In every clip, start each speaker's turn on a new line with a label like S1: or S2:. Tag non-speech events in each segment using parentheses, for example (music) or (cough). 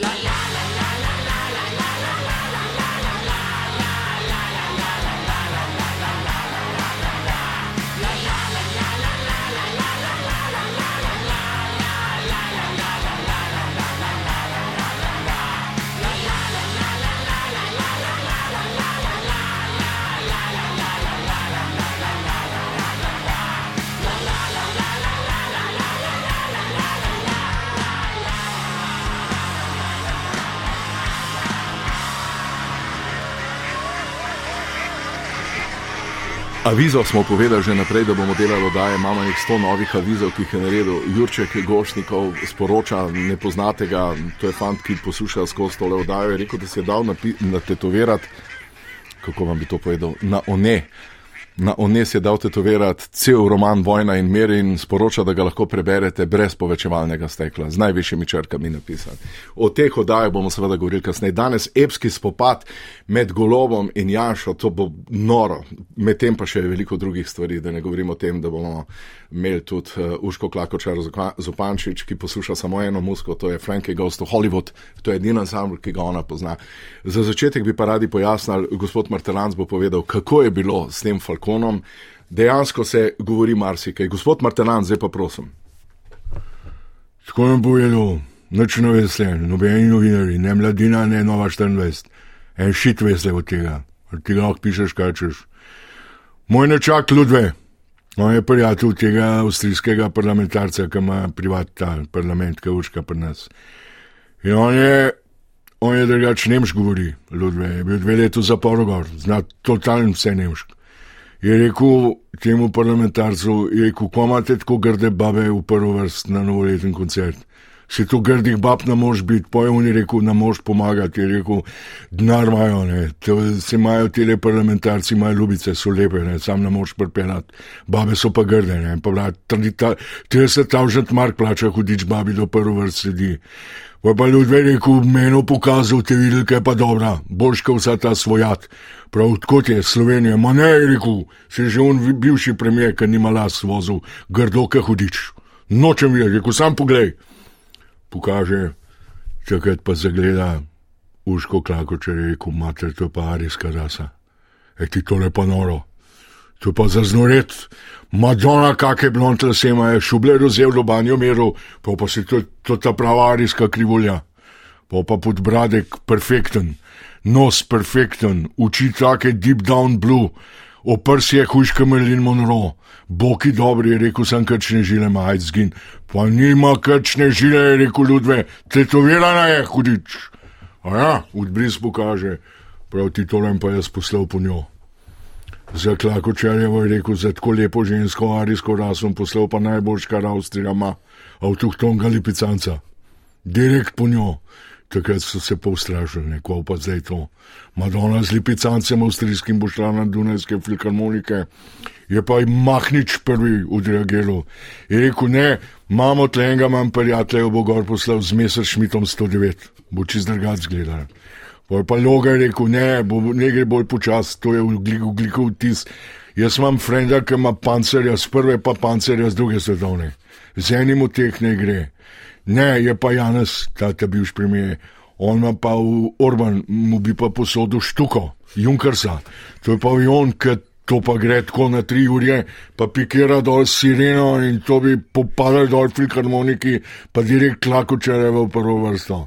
S1: La la. Avizo smo povedali že naprej, da bomo delali, da imamo nekaj sto novih avizov, ki jih je naredil Jurček Gošnikov, sporoča nepoznatega, to je fant, ki posluša skozi tole oddajo, je rekel, da se je dal natetovirati, kako vam bi to povedal, na one. Na Ones je dal tetovirati cel roman Vojna in mir in sporoča, da ga lahko preberete brez povečevalnega stekla, z najvišjimi črkami napisan. O teh oddajah bomo seveda govorili kasneje. Danes epski spopad med Golobom in Janšo, to bo noro, medtem pa še veliko drugih stvari, da ne govorimo o tem, da bomo imeli tudi uh, Uško Klakočar Zupančič, ki posluša samo eno musko, to je Frankie Goes to Hollywood, to je edina ansambl, ki ga ona pozna. Za začetek bi pa radi pojasnili, gospod Martelanc bo povedal, kako je bilo s tem Falconom. Dejansko se govori marsikaj. Gospod Martelanc, zdaj pa prosim.
S2: Tako nam povedal, noč ne veste, nobeni novinari, ne mladina, ne nova 24, en šit veste od tega, od tega lahko pišeš, kaj češ. Moj nečak Ludve. On je prijatelj tega avstrijskega parlamentarca, ki ima privatni parlament, ki užka pri nas. In on je, on je drugač nemški govori, Ludve, je bil dve leti v zaporu, zna totalno vse nemški. Je rekel temu parlamentarcu, je rekel, ko imate tako grde babe v prvo vrst na novoletni koncert si tu grdih bab ne moš biti, pojem je rekel, ne moš pomagati, je rekel, denar imajo, ne, se imajo te parlamentarci, imajo ljubice, so lepe, ne, sam ne moš pripeljati, babe so pa grde, ne, pa vlad, 30 tavžant mark plača, hudič babi do prvo vrst sedi. Pa pa ljudje rekel, meni pokazal, te videl, kaj pa dobra, boš kot vsa ta svojat. Prav kot je Slovenija, ma ne je rekel, se že on bivši premijer, ki nima las vozil, grdo, kaj hudič. Nočem videti, rekel, sam poglej pokaže, čakaj pa zagleda, uško klako, če reko, mater, to je pa arijska rasa. E ti tole pa noro, to pa za znoret, Madonna, kakšne blonde lase ima, šuble rozel do banjo meru, pa pa se to, to ta prava arijska krivulja, pa pa podbradek perfekten, nos perfekten, uči take deep down blue oprs je huška Merlin Monroe, boki dobri, je rekel sem krčne žile, majc zgin, pa nima krčne žile, je rekel ljudve, tetovirana je hudič. A ja, odbris pokaže, prav ti tolem pa jaz poslal po njo. Za Klakočarjevo je rekel, za tako lepo žensko arijsko raso, poslal pa najboljška Avstrija ima, avtohtonga lipicanca. Direkt po njo. Takrat so se pa ustrašili, neko pa zdaj to. Madonna z lipicancem avstrijskim bo šla na Dunajske filharmonike, je pa jim Mahnič prvi odreagiral. Je rekel, ne, imamo tlenga, imam prijatelje, bo gor poslal z Messerschmittom 109, bo čez drugač gledal. Pa je pa Loga rekel, ne, bo ne gre bolj počas, to je ugljikov vtis. Jaz imam frenda, ki ima pancerja z prve, pa pancerja z druge svetovne. Z enim od teh ne gre. Ne, je pa Janes, ta ta bivši premijer. On ima pa v Orban, mu bi pa posodil štuko, Junkersa. To je pa on, ki to pa gre tako na tri ure, pa pikira dol sireno in to bi popadali dol filharmoniki, pa direkt klako čereve v prvo vrsto.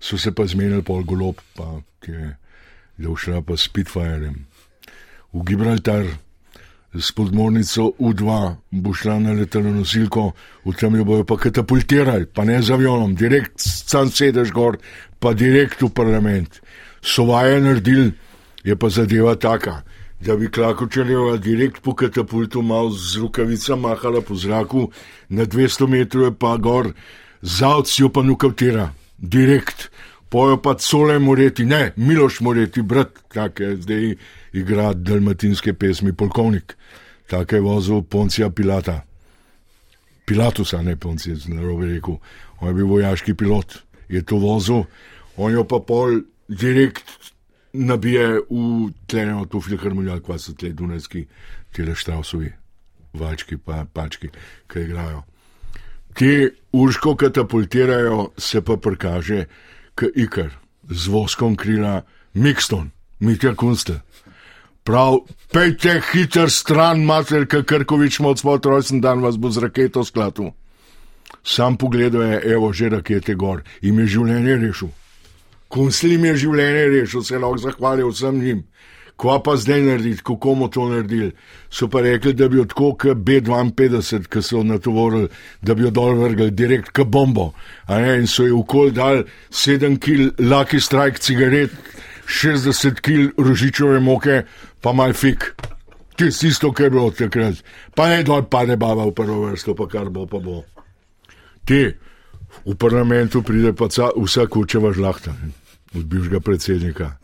S2: So se pa zmenili pol golob, pa ki je všla pa Spitfirem. V Gibraltar s podmornico U2 bo šla na letalo nosilko, v tem jo bojo pa katapultirali, pa ne z avionom, direkt sam sedeš gor, pa direkt v parlament. Sovaje naredil, je pa zadeva taka, da bi Klakočarjeva direkt po katapultu mal z rukavica mahala po zraku, na 200 metrov je pa gor, zavc jo pa nukavtira, direkt. Pojo pa cole moreti, ne, Miloš moreti, brat, tak je zdaj igra dalmatinske pesmi, polkovnik, tak je vozil Poncija Pilata. Pilatusa, ne Poncija, na robe rekel, on je bil vojaški pilot, je to vozil, on jo pa pol direkt nabije v tleno to filharmonijo, kva so tle Dunajski, tele Štrausovi, vački pa pački, ki igrajo. Ti urško katapultirajo, se pa prikaže, k ikar, z voskom krila Mikston, Mitja Kunste. Prav, pejte hiter stran, mater, Krkovič, moc svoj rojsten dan vas bo z raketo sklatu. Sam pogledal je, evo, že rakete gor in je življenje rešil. Kunslim je življenje rešil, se lahko zahvalil vsem njim. Kva pa zdaj narediti, kako bomo to naredili? So pa rekli, da bi odko k B52, ki so natovorili, da bi jo dol vrgli direkt k bombo. In so ji ukol dal 7 kg Lucky Strike cigaret, 60 kg rožičove moke, pa mal fik. Ti si isto, kar je bilo takrat. Pa ne dol pade baba v prvo vrsto, pa kar bo, pa bo. Ti v parlamentu pride pa vsa kučeva žlahta, od bivšega predsednika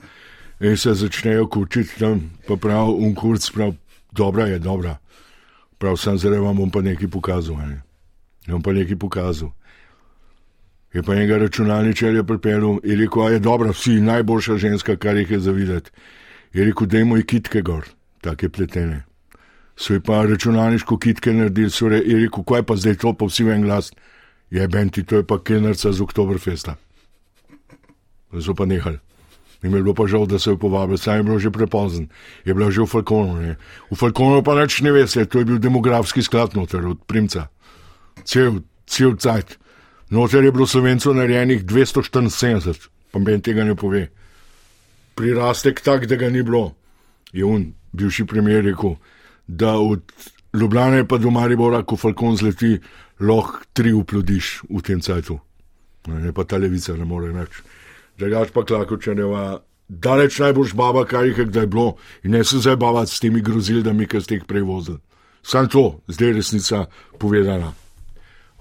S2: in se začnejo kučiti tam, pa prav, unkurc, prav, dobra je, dobra. Prav, sem zdaj vam bom pa nekaj pokazal. Ne? Bom pa nekaj pokazal. Je pa enega računalničarja pripeljal in rekel, a je dobra, vsi najboljša ženska, kar jih je zavideti. Je rekel, da imamo kitke gor, take pletene. So pa računalniško kitke naredili, so re, je rekel, kaj pa zdaj to, pa vsi v en glas. Je benti, to je pa kenerca z Oktoberfesta. So pa nehali. Jim je bilo pa žal, da so jo povabili, saj je bilo že prepozen, je bila že v Falkonu. Ne. V Falkonu pa neč ne veste, to je bil demografski sklad noter od Primca. Cel, cel cajt. Noter je bilo slovencev narejenih 274, pa meni tega ne pove. Prirastek tak, da ga ni bilo. Je on, bivši premijer, rekel, da od Ljubljana pa do Maribora, ko Falkon zleti, lahko tri uplodiš v tem cajtu. Ne pa ta levica ne more več drugač pa klakočeneva, daleč najboljš baba, kar jih je kdaj bilo, in ne se zdaj bavati s temi grozildami, ki ste jih prevozili. Sam to, zdaj resnica povedana.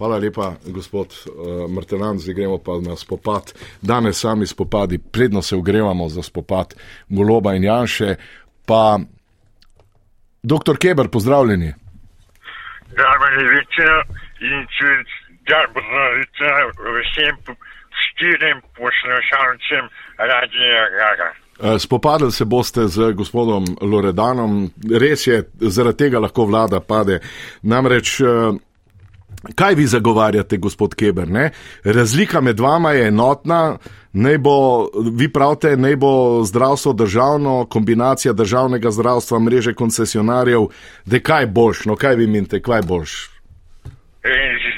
S2: Hvala lepa, gospod uh, Martenan, zdaj gremo pa na spopad. Danes sami spopadi, predno se ogrevamo za spopad Goloba in Janše. Pa, doktor Keber, pozdravljeni.
S3: Dobro, večer in če dobro, vsem štirim poslušalcem Radia Gaga.
S4: Eh, spopadali se boste z gospodom Loredanom, res je, zaradi tega lahko vlada pade. Namreč, eh, kaj vi zagovarjate, gospod Keber? Ne? Razlika med vama je enotna, naj bo, vi pravite, naj bo zdravstvo državno, kombinacija državnega zdravstva, mreže koncesionarjev, da kaj boljš, no kaj vi menite, kaj boljš?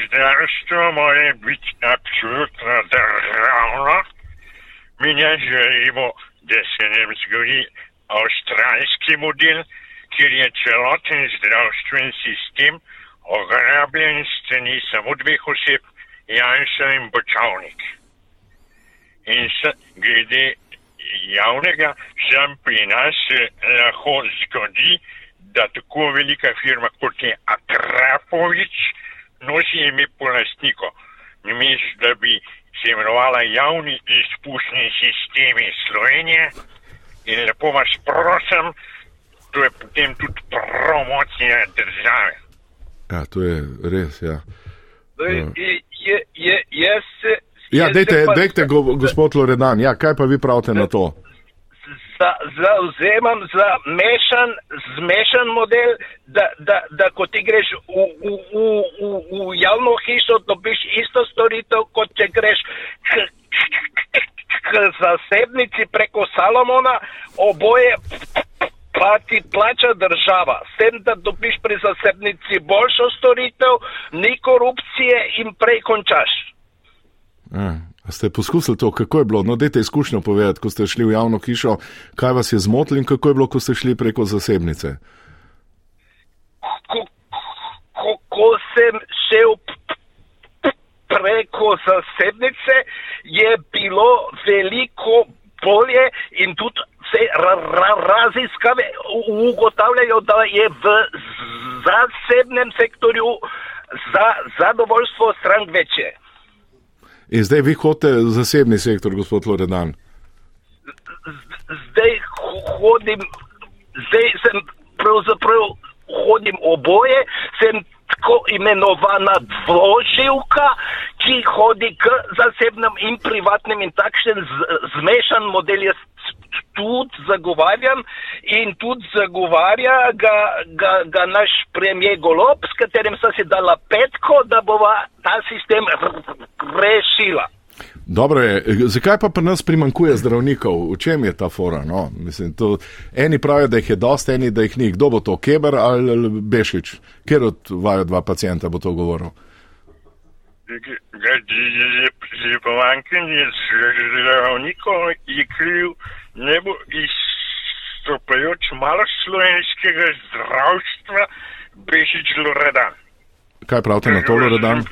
S3: Zdravstvo mora biti absolutno državno. Mi ne želimo, da se nam zgodi avstralski model, kjer je celoten zdravstven sistem ograbljen strani samo dveh oseb, Janša in Bočavnik. In se glede javnega, sem pri nas lahko zgodi, da tako velika firma kot je Akrapovič, nosi ime po lastniku. Namesto da bi se imenovala javni izpušni sistemi Slovenije in lepo vas prosim, to je potem tudi promocija države.
S4: Ja, to je res, ja.
S5: Je, je, je, jaz,
S4: Ja, dejte, dejte go, gospod Loredan, ja, kaj pa vi pravite na to?
S5: zauzemam za mešan, zmešan model, da, da, da ko ti greš v, v, v, v, v javno hišo, dobiš isto storitev, kot če greš k, k zasebnici preko Salomona, oboje pa ti plača država. S tem, da dobiš pri zasebnici boljšo storitev, ni korupcije in prej končaš.
S4: A. Ste poskusili to, kako je bilo? No, dajte izkušnjo povedati, ko ste šli v javno hišo, kaj vas je zmotilo in kako je bilo, ko ste šli preko zasebnice.
S5: Ko, ko, ko sem šel preko zasebnice, je bilo veliko bolje in tudi se ra, ra, raziskave ugotavljajo, da je v zasebnem sektorju za zadovoljstvo strank večje.
S4: In zdaj vi hodite v zasebni sektor, gospod Loredan?
S5: Zdaj hodim, zdaj sem pravzaprav hodim oboje, sem tako imenovana dvoživka, ki hodi k zasebnem in privatnim in takšen zmešan model je tudi zagovarjam in tudi zagovarja ga, ga, ga naš premijer Golob, s katerim sem si dala petko, da bova ta sistem rešila.
S2: Dobro je, zakaj pa pri nas primankuje zdravnikov? V čem je ta fora? No? Mislim, to, eni pravijo, da jih je dosti, eni, da jih ni. Kdo bo to, Keber ali Bešič? Ker od vaju dva pacijenta bo to govoril?
S3: Že pomankanje zdravnikov je kriv ne bo izstopajoč malo slovenskega zdravstva Bešič Loredan.
S2: Kaj pravite na to, Loredan?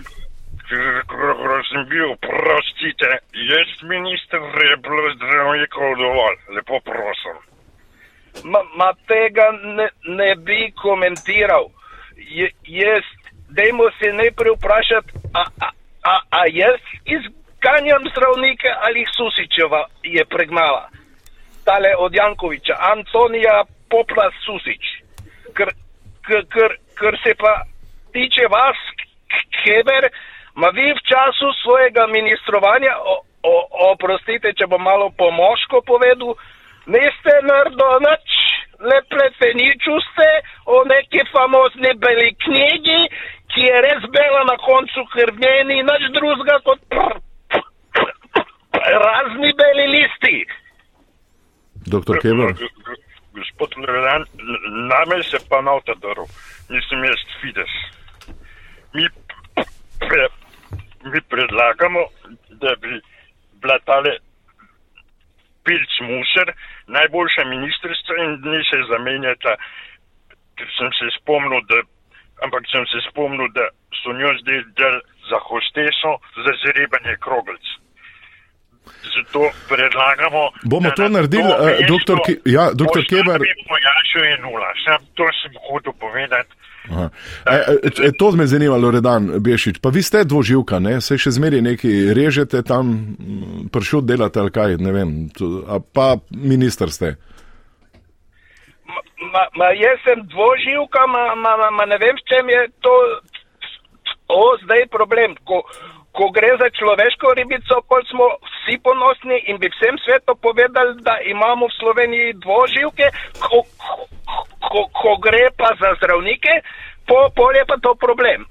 S3: Sem bil, prostite, jaz minister je bilo zdravnikov dovolj, lepo prosim.
S5: Ma, ma tega ne, ne bi komentiral. Je, jaz, dajmo se najprej vprašati, a, a, a, a jaz izganjam zdravnike ali Susičeva je pregnala. Tale od Jankoviča, Antonija Popla Susič. Ker, ker, ker, ker se pa tiče vas, Keber, Ma vi v času svojega ministrovanja, o, o, oprostite, če bom malo pomoško povedal, niste naredili nič, le pleteniču ste o neki famozni beli knjigi, ki je res bela na koncu, ker v njej ni nič drugega kot pr, pr, pr, pr, razni beli listi.
S2: Doktor Keber.
S3: Gospod Levedan, name se pa nota darov, nisem jaz Fides. Mi pre, mi predlagamo, da bi bila tale pilc musar najboljša ministrstva in ne se zamenjata, ker sem se spomnil, da, ampak sem se spomnil, da so njo zdaj del za hosteso za zrebanje kroglic. Zato predlagamo.
S2: Bomo to
S3: na
S2: naredili,
S3: to mesto
S2: doktor Ke- ja, doktor Keber.
S3: Pojačal je nula. Sam to sem hotel povedati.
S2: Aha. E, e, e, to me zanima, Loredan Bešič. Pa vi ste dvoživka, ne? se še zmeri neki režete tam, pršut delate ali kaj, ne vem. A pa minister ste.
S5: Ma, ma jaz sem dvoživka, ma, ma, ma, ma ne vem, v čem je to o, zdaj problem. Ko, ko gre za človeško ribico, pol smo vsi ponosni in bi vsem svetu povedali, da imamo v Sloveniji dvoživke, ko, ko, ko, gre pa za zdravnike, po, pol je pa to problem.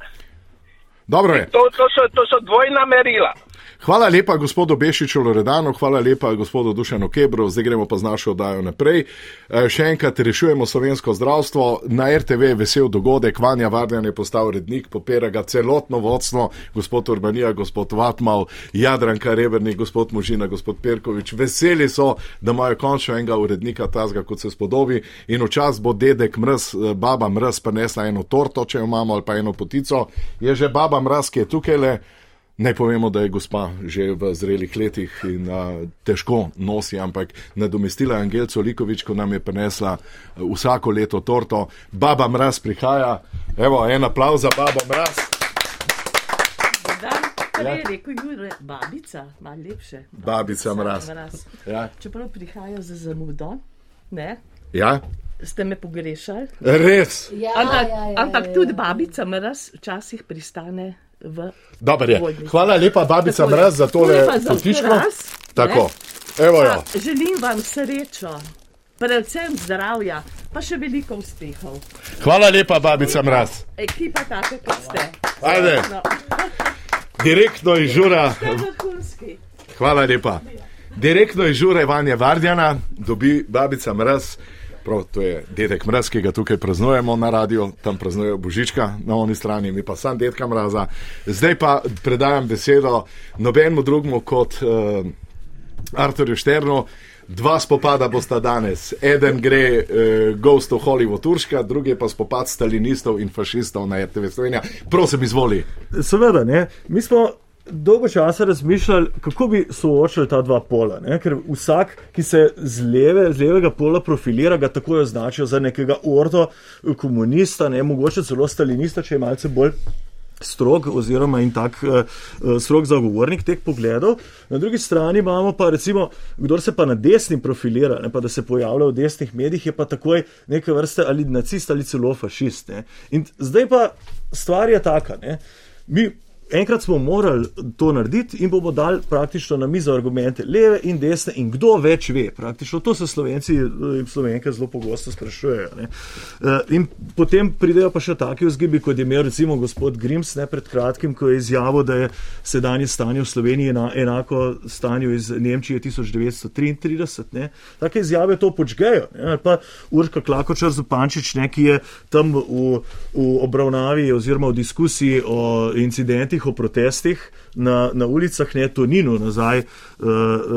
S2: Dobro je.
S5: To, to, so, to so dvojna merila.
S2: Hvala lepa gospodu Bešiču Loredanu, hvala lepa gospodu Dušanu Kebru, zdaj gremo pa z našo oddajo naprej. E, Še enkrat rešujemo slovensko zdravstvo. Na RTV je vesel dogodek, Vanja Varnjan je postal rednik, popira ga celotno vodstvo, gospod Urbanija, gospod Vatmal, Jadranka Rebernik, gospod Možina, gospod Perkovič. Veseli so, da imajo končno enega urednika tazga, kot se spodobi. In včas bo dedek mrz, e, baba mrz, prinesla eno torto, če jo imamo, ali pa eno potico. Je že baba mraz, ki je tukaj le. Naj povemo, da je gospa že v zrelih letih in a, težko nosi, ampak nadomestila je Angelco Likovič, ko nam je prinesla a, vsako leto torto. Baba Mraz prihaja, evo, en aplauz za babo Mraz.
S6: Dan, kaj
S2: Ja.
S6: je rekel Jure, babica, malo lepše.
S2: Babica Mraz.
S6: mraz.
S2: Ja.
S6: Čeprav prihajajo za zamudo, ne?
S2: ja,
S6: Ste me pogrešali?
S2: res.
S7: Ja,
S6: ampak
S7: ja, ja,
S6: ampak
S7: ja,
S6: tudi
S7: ja.
S6: babica mraz včasih pristane v.
S2: Dobar je.
S6: Vojni.
S2: Hvala lepa, babica
S6: Tako.
S2: Mraz, za tole.
S6: Mraz,
S2: Tako,
S6: ne.
S2: evo jo.
S6: Pa Želim vam srečo, predvsem zdravja, pa še veliko uspehov.
S2: Hvala lepa, babica Mraz.
S6: Ekipa taka, kot ste.
S2: Ajde.
S6: No, (laughs)
S2: Direktno iz žura. Hvala lepa. Direktno iz žure Vanja Vardjana dobi babica Mraz. Prav, to je dedek Mraz, ki ga tukaj praznujemo na radiju, tam praznujejo Božička na oni strani, mi pa sam dedka Mraza. Zdaj pa predajam besedo nobenemu drugemu kot uh, Arturju Šternu. Dva spopada bosta danes. Eden gre uh, Ghost of Hollywood Turška, drugi pa spopad stalinistov in fašistov na RTV Slovenija. Prosim, izvoli.
S8: Seveda, ne. Mi smo dolgo časa razmišljali, kako bi soočili ta dva pola. Ne? Ker vsak, ki se z, leve, z levega pola profilira, ga takoj označijo za nekega ordo komunista, ne? mogoče celo stalinista, če je malce bolj. Strog, oziroma in tak uh, strog zagovornik teh pogledov. Na drugi strani imamo pa, recimo, kdo se pa na desni profilira, ne pa da se pojavlja v desnih medijih, je pa takoj neke vrste ali nacist ali celo fašist. Ne. In zdaj pa stvar je taka. Ne. Mi enkrat smo morali to narediti in bomo dali praktično na mizo argumente leve in desne in kdo več ve. Praktično to se slovenci in slovenke zelo pogosto sprašujejo. Ne. Eh, In potem pridejo pa še taki vzgibi, kot je imel recimo gospod Grims ne, pred kratkim, ko je izjavil, da je sedanje stanje v Sloveniji ena, enako stanju iz Nemčije 1933. Ne. Take izjave to počgejo. Ne. Ali pa Urška Klakočar Zupančič, ne, ki je tam v, v obravnavi oziroma v diskusiji o incidentih, o protestih na, na ulicah, ne Toninu nazaj uh,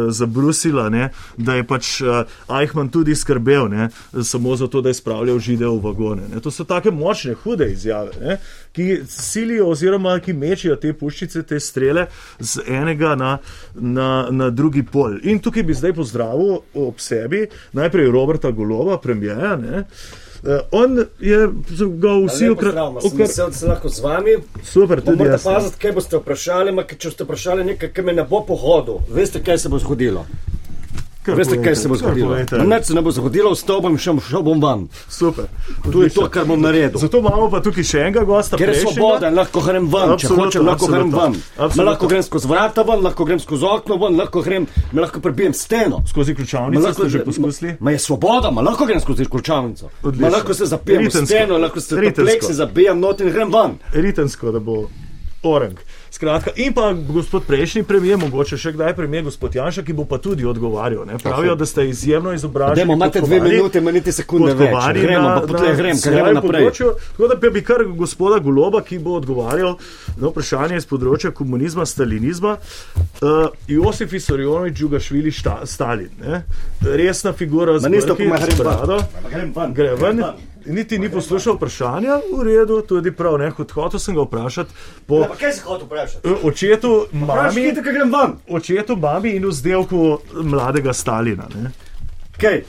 S8: zabrusila, ne, da je pač uh, Eichmann tudi skrbel ne, samo zato, da je spravljal žide v vagone. Ne. To so take močne, hude izjave, ne, ki silijo oziroma ki mečijo te puščice, te strele z enega na, na, na drugi pol. In tukaj bi zdaj pozdravil ob sebi najprej Roberta Golova, premijeja. ne. Uh, on je ga vsi
S7: ukradli. Vesel, da sem lahko z vami.
S8: Super, tudi
S7: Morate
S8: jaz. ne.
S7: paziti, kaj boste vprašali, ampak če ste vprašali nekaj, kar me ne bo pohodil, veste, kaj se bo zgodilo.
S8: Kar
S7: Veste, kaj se bo zgodilo? Nič se ne bo zgodilo, vstal bom in šel, šel bom van.
S8: Super.
S7: To je to, kar bom naredil.
S8: Zato imamo pa tukaj še enega gosta.
S7: Ker je svoboda, lahko grem ven, če hočem, lahko grem
S8: Absolutno.
S7: lahko grem skozi vrata ven, lahko grem skozi okno ven, lahko grem, me lahko prebijem steno.
S8: Skozi ključavnico ste že poskusili?
S7: Ma je svoboda, ma lahko grem skozi ključavnico. Ma
S8: Odlično.
S7: lahko se zapijem v
S8: Ritensko.
S7: steno, lahko se
S8: Ritensko.
S7: pleksi zabijem not in grem ven.
S8: Ritensko, da bo orang. Skratka, in pa gospod prejšnji premijer, mogoče še kdaj premijer, gospod Janša, ki bo pa tudi odgovarjal. Ne? Pravijo, da ste izjemno izobraženi.
S7: Dajmo, imate dve minute, ima niti sekunde več.
S8: podkovani
S7: Gremo,
S8: na-
S7: pa potlej
S8: na
S7: grem, ker
S8: svojem
S7: gremo naprej.
S8: področju. Tako da bi kar gospoda Goloba, ki bo odgovarjal na vprašanje iz področja komunizma, stalinizma. Uh, Josif Isarjonovič, Džugašvili, šta, Stalin. Ne? Resna figura z
S7: Ma niste
S8: brki,
S7: pa grem
S8: z
S7: ven.
S8: brado.
S7: Ma grem ven. Grem
S8: Niti ni poslušal vprašanja, v redu, tudi prav, ne, hotel sem ga vprašati po
S7: Ja, pa kaj si hotel vprašati?
S8: eh, očetu, mami,
S7: grem ven?
S8: očetu, mami in vzdelku mladega Stalina. Ne.
S7: Kaj?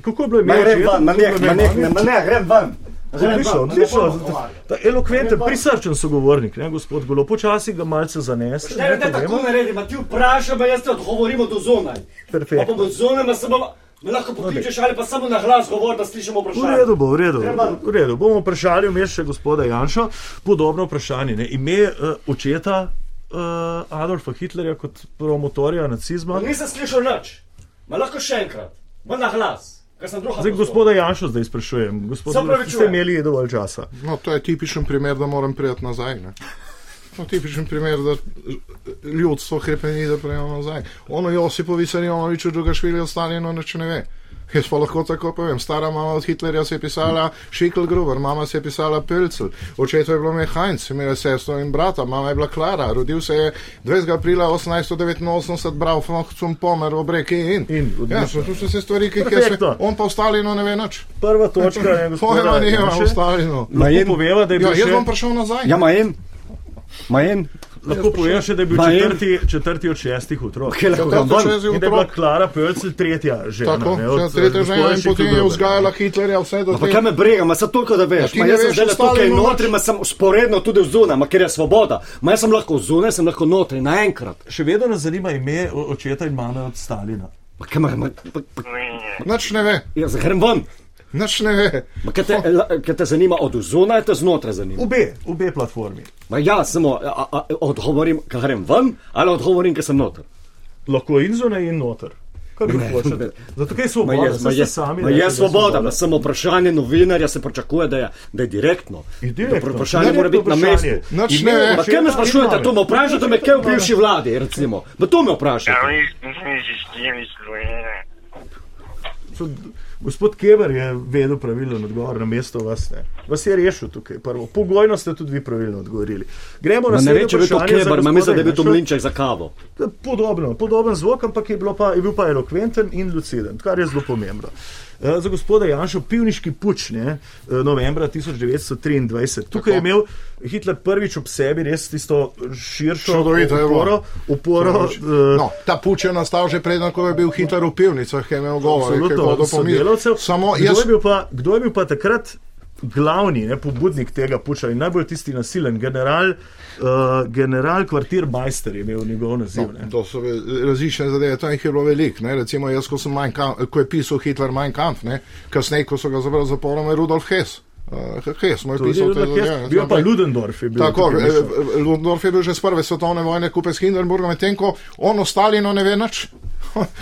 S8: Kako je bilo
S7: Ma
S8: ime
S7: grem
S8: očeta?
S7: ven, ma
S8: Kako je
S7: ne,
S8: bilo
S7: ma
S8: ime
S7: ne,
S8: mame?
S7: ne, ma ne, grem ven. Grem
S8: Odlično,
S7: ven,
S8: odlično.
S7: ne bom odgovarjal.
S8: Ta elokventen, prisrčen sogovornik, ne, gospod Golo, počasi ga malce zanese.
S7: Ne, ne, tako naredim, a ti vprašam, a jaz te odgovorim od zunaj.
S8: Perfektno.
S7: Pa bom od zunaj, ma samo, me lahko pokličeš ali pa samo na glas govor, da slišimo
S8: V
S7: vprašanje.
S8: redu bo, v redu. V redu. Bomo vprašali vmes še gospoda Janša. Podobno vprašanje. Ne. Ime uh, očeta uh, Adolfa Hitlerja kot promotorja nacizma.
S7: Ma nisem slišal nič. Ma lahko še enkrat, ma na glas, ker sem druga.
S8: Zdaj, gospoda Janša zdaj sprašujem. Gospod, ste imeli dovolj časa.
S2: No, to je tipičen primer, da moram priti nazaj. Ne? No, tipičen primer, da ljudstvo hrepeni, da prejmo nazaj. Ono Josipovi Sarjonoviču, druga švilja, Stalino, nič ne ve. Jaz pa lahko tako povem. Stara mama od Hitlerja se je pisala Šikl Gruber, mama se je pisala Pelcel, očetu je bilo ime Heinz, imela je sestro in brata, mama je bila Klara, rodil se je 20. aprila 1889, bral Funkcum Pomer v Breki in.
S8: In,
S2: ja,
S8: odlično.
S2: to so vse stvari, ki jih jaz,
S8: Perfektno.
S2: on pa v Stalinu ne ve nič.
S8: Prva točka je gospod (laughs)
S2: Pojma nima v Stalinu.
S8: Lahko poveva, da je bil
S2: Ja, jaz bom prišel nazaj.
S7: Ja, ma en, ma en.
S8: lahko poveva še, da je bil četrti, četrti od šestih otrok.
S7: Kaj lahko ven?
S2: je
S8: In da je bila Klara Pölcel tretja žena.
S2: tako,
S8: ne, od,
S2: tretja
S8: eh,
S2: žena in potem je vzgajala Hitlerja vse do
S7: Pa kaj
S2: tega.
S7: me briga, ma samo toliko, da veš.
S2: Ja,
S7: jaz sem zdaj
S2: ostali
S7: tukaj notri, ma sem sporedno tudi vzunaj, ma ker je svoboda. Ma jaz sem lahko zunaj, sem lahko notri, naenkrat.
S8: Še vedno nas zanima ime očeta in mame od Stalina.
S7: Ma kaj ma, ma, pa, pa,
S2: Nič ne ve,
S7: jaz grem ven.
S2: Nič ne
S7: kaj te, kaj te zanima od zunaj, te znotraj zanima.
S8: Obe, obe platformi.
S7: Ma ja, samo a, a, odgovorim, kaj grem ven, ali odgovorim, ker sem noter.
S8: Lahko in zunaj in noter. Kar. Zato kaj je svoboda,
S7: je, ma
S8: ste sami.
S7: ma je
S8: da
S7: svoboda, ma samo vprašanje novinarja se pričakuje, da je, da je direktno.
S8: Je direktno.
S7: Da Vprašanje mora biti na mestu. Kaj me sprašujete, to me vprašate, me kaj v bivši vladi, recimo. Ma to me vprašate.
S8: Gospod Keber je vedel pravilen odgovor na mesto vas. Ne. Vas je rešil tukaj. Prvo. Pogojno ste tudi vi pravilno odgovorili. Gremo na
S7: Ma ne
S8: naslednje
S7: ve, če bi to
S8: vprašanje
S7: ma
S8: gospoda
S7: mislim, da bi to
S8: Janšo.
S7: mlinček za kavo.
S8: Podobno, podoben zvok, ampak je, pa, je bil pa elokventen in luciden, kar je zelo pomembno. Eh, Za gospoda Janša, pivniški puč, ne, eh, novembra 1923. Tukaj je imel Hitler prvič ob sebi res tisto širšo
S2: Čudovito
S8: oporo. oporo eh,
S2: No, ta puč je nastal že predno, ko je bil Hitler v pivnicah, ki je imel govor,
S8: sodelavcev.
S2: Samo
S8: Kdo
S2: jaz,
S8: je bil pa, kdo je bil pa takrat glavni ne, pobudnik tega puča in najbolj tisti nasilen general, uh, general kvartirmajster je imel njegov naziv.
S2: No,
S8: ne.
S2: to so različne zadeve, tam jih je bilo veliko. ne. Recimo, jaz, ko, Kampf, ko je pisal Hitler Mein Kampf, ne, kasneje, ko so ga zaprli z zaporom, je Rudolf Hess. Uh, kaj smo
S8: To je
S2: pisali?
S8: bil pa Ludendorff. je bil
S2: Tako, eh. Ludendorff je bil že z prve svetovne vojne kupec Hindenburga, medtem ko on o Stalinu ne ve nič.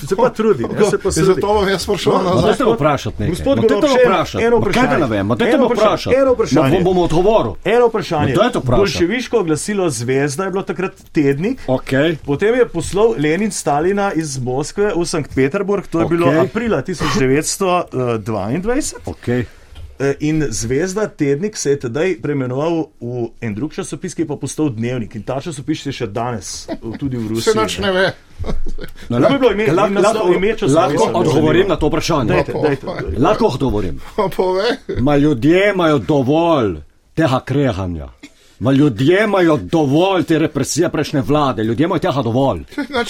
S8: Se pa trudi, ne, se pa trudi.
S2: zato vam jaz sprašujem
S8: No,
S7: me vprašati nekaj.
S8: Gospod Golob,
S7: me
S8: še
S7: vprašati.
S8: eno
S7: Kaj
S8: vprašanje.
S7: da ne vem, dajte
S8: Eno
S7: me
S8: vprašanje.
S7: vprašati.
S8: Eno vprašanje.
S7: Ma bom, bom odgovoril.
S8: Eno vprašanje.
S7: No, dajte vprašati.
S8: Bolševiško glasilo Zvezda je bilo takrat tednik.
S7: Okay.
S8: Potem je poslal Lenin Stalina iz Moskve v Sankt Peterburg, to je
S7: Okej.
S8: bilo aprila 1922.
S7: Okay.
S8: Eh, In Zvezda tednik se je tedaj preimenoval v en drug časopis, ki je pa postal dnevnik. In ta časopis je še danes v- tudi v
S2: Se
S8: Rusiji.
S2: nič ne ve.
S7: No,
S8: Lahko bi bilo ime-
S7: lahko-
S8: naslov, ime časopisa,
S7: lahko odgovorim na to vprašanje.
S8: Dajte, dajte, dajte.
S7: Lahko odgovorim. Ma ljudje imajo dovolj tega krehanja. Ma ljudje imajo dovolj te represije prejšnje vlade, ljudje imajo tega dovolj.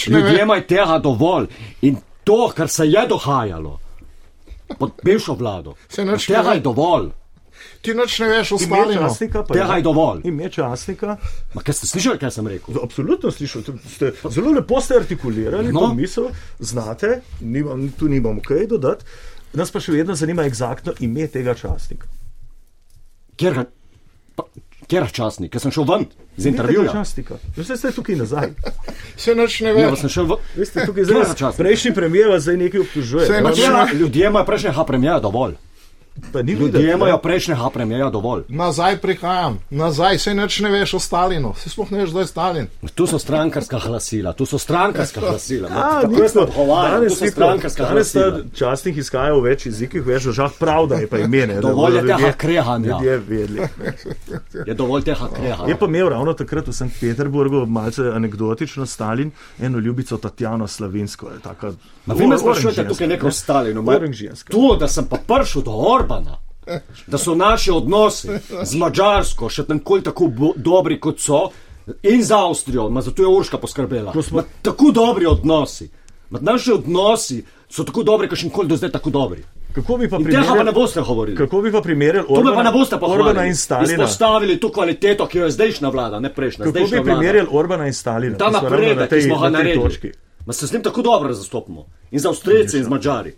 S7: Ljudje imajo tega dovolj. In to, kar se je dohajalo pod bivšo vlado, tega je dovolj.
S2: Ti nič ne veš o
S8: Ime
S2: Stalinu.
S8: časnika
S7: Tega je dovolj.
S8: Ime časnika.
S7: Ma kaj ste slišali, kaj sem rekel?
S8: Absolutno slišal, ste, zelo lepo ste artikulirali
S7: No.
S8: to misel, znate, nimam, tu nimam kaj dodati. Nas pa še vedno zanima eksaktno ime tega časnika.
S7: Kjer ga, pa, kjer je časnik, ker sem šel ven z
S8: Ime tega
S7: intervjuja.
S8: časnika. Veste, ste tukaj nazaj. (laughs)
S2: Se nič ne ve.
S7: Ja, sem šel ven.
S8: Veste, tukaj
S7: je
S8: zdaj.
S7: časnik?
S8: Prejšnji premijer vas zdaj nekaj obtožuje.
S2: Saj
S8: ne,
S2: nič
S7: Ljudje,
S2: ne
S7: ljudje imajo prejšnjega premijera dovolj. Ljudje imajo
S8: ne.
S7: prejšnjega premijera dovolj.
S2: Nazaj prihajam, nazaj, se nič ne veš o Stalinu. Se sploh ne veš, kdo je Stalin.
S7: Tu so strankarska glasila, tu so strankarska glasila. Ma,
S8: A, nismo. Danes ni
S7: strankarska.
S8: Danes ta
S7: glasila.
S8: časnik izhaja v več jezikih, več držav, prav da je pa ime. ne, da
S7: Dovolj je tega
S8: ljudje-
S7: krehanja.
S8: Ljudje vedeli. (laughs)
S7: Je dovolj tega
S8: Je
S7: krehanja.
S8: pa imel ravno takrat v Sankt Peterburgu, malce anegdotično, Stalin, eno ljubico Tatjano Slavinsko. je taka
S7: me
S8: or-
S7: sprašujete tukaj neko
S8: ženska.
S7: To, da sem pa prišel do Orbana, da so naši odnosi z Mačarsko še tako tako dobri, kot so, in z Avstrijo, ma zato je Urška poskrbela.
S8: Smo-
S7: Tako dobri odnosi. Ma naši odnosi so tako dobri, kot še nikoli do zdaj tako dobri.
S8: Kako bi pa
S7: In tega pa ne
S8: primerjali,
S7: boste govorili.
S8: kako bi pa primerjali
S7: me pa ne
S8: Orbana,
S7: boste
S8: Orbana
S7: pohvalili.
S8: in Stalina?
S7: Izpostavili to kvaliteto, ki jo je zdajšnja vlada, ne prejšnja.
S8: Kako bi primerjali Orbana in Stalina?
S7: Ta
S8: ravno na
S7: napredek, ki
S8: tej-
S7: smo ga
S8: na tej
S7: naredili. Ma se s tem tako dobro zastopimo. In za Avstrijce, in z Mačari.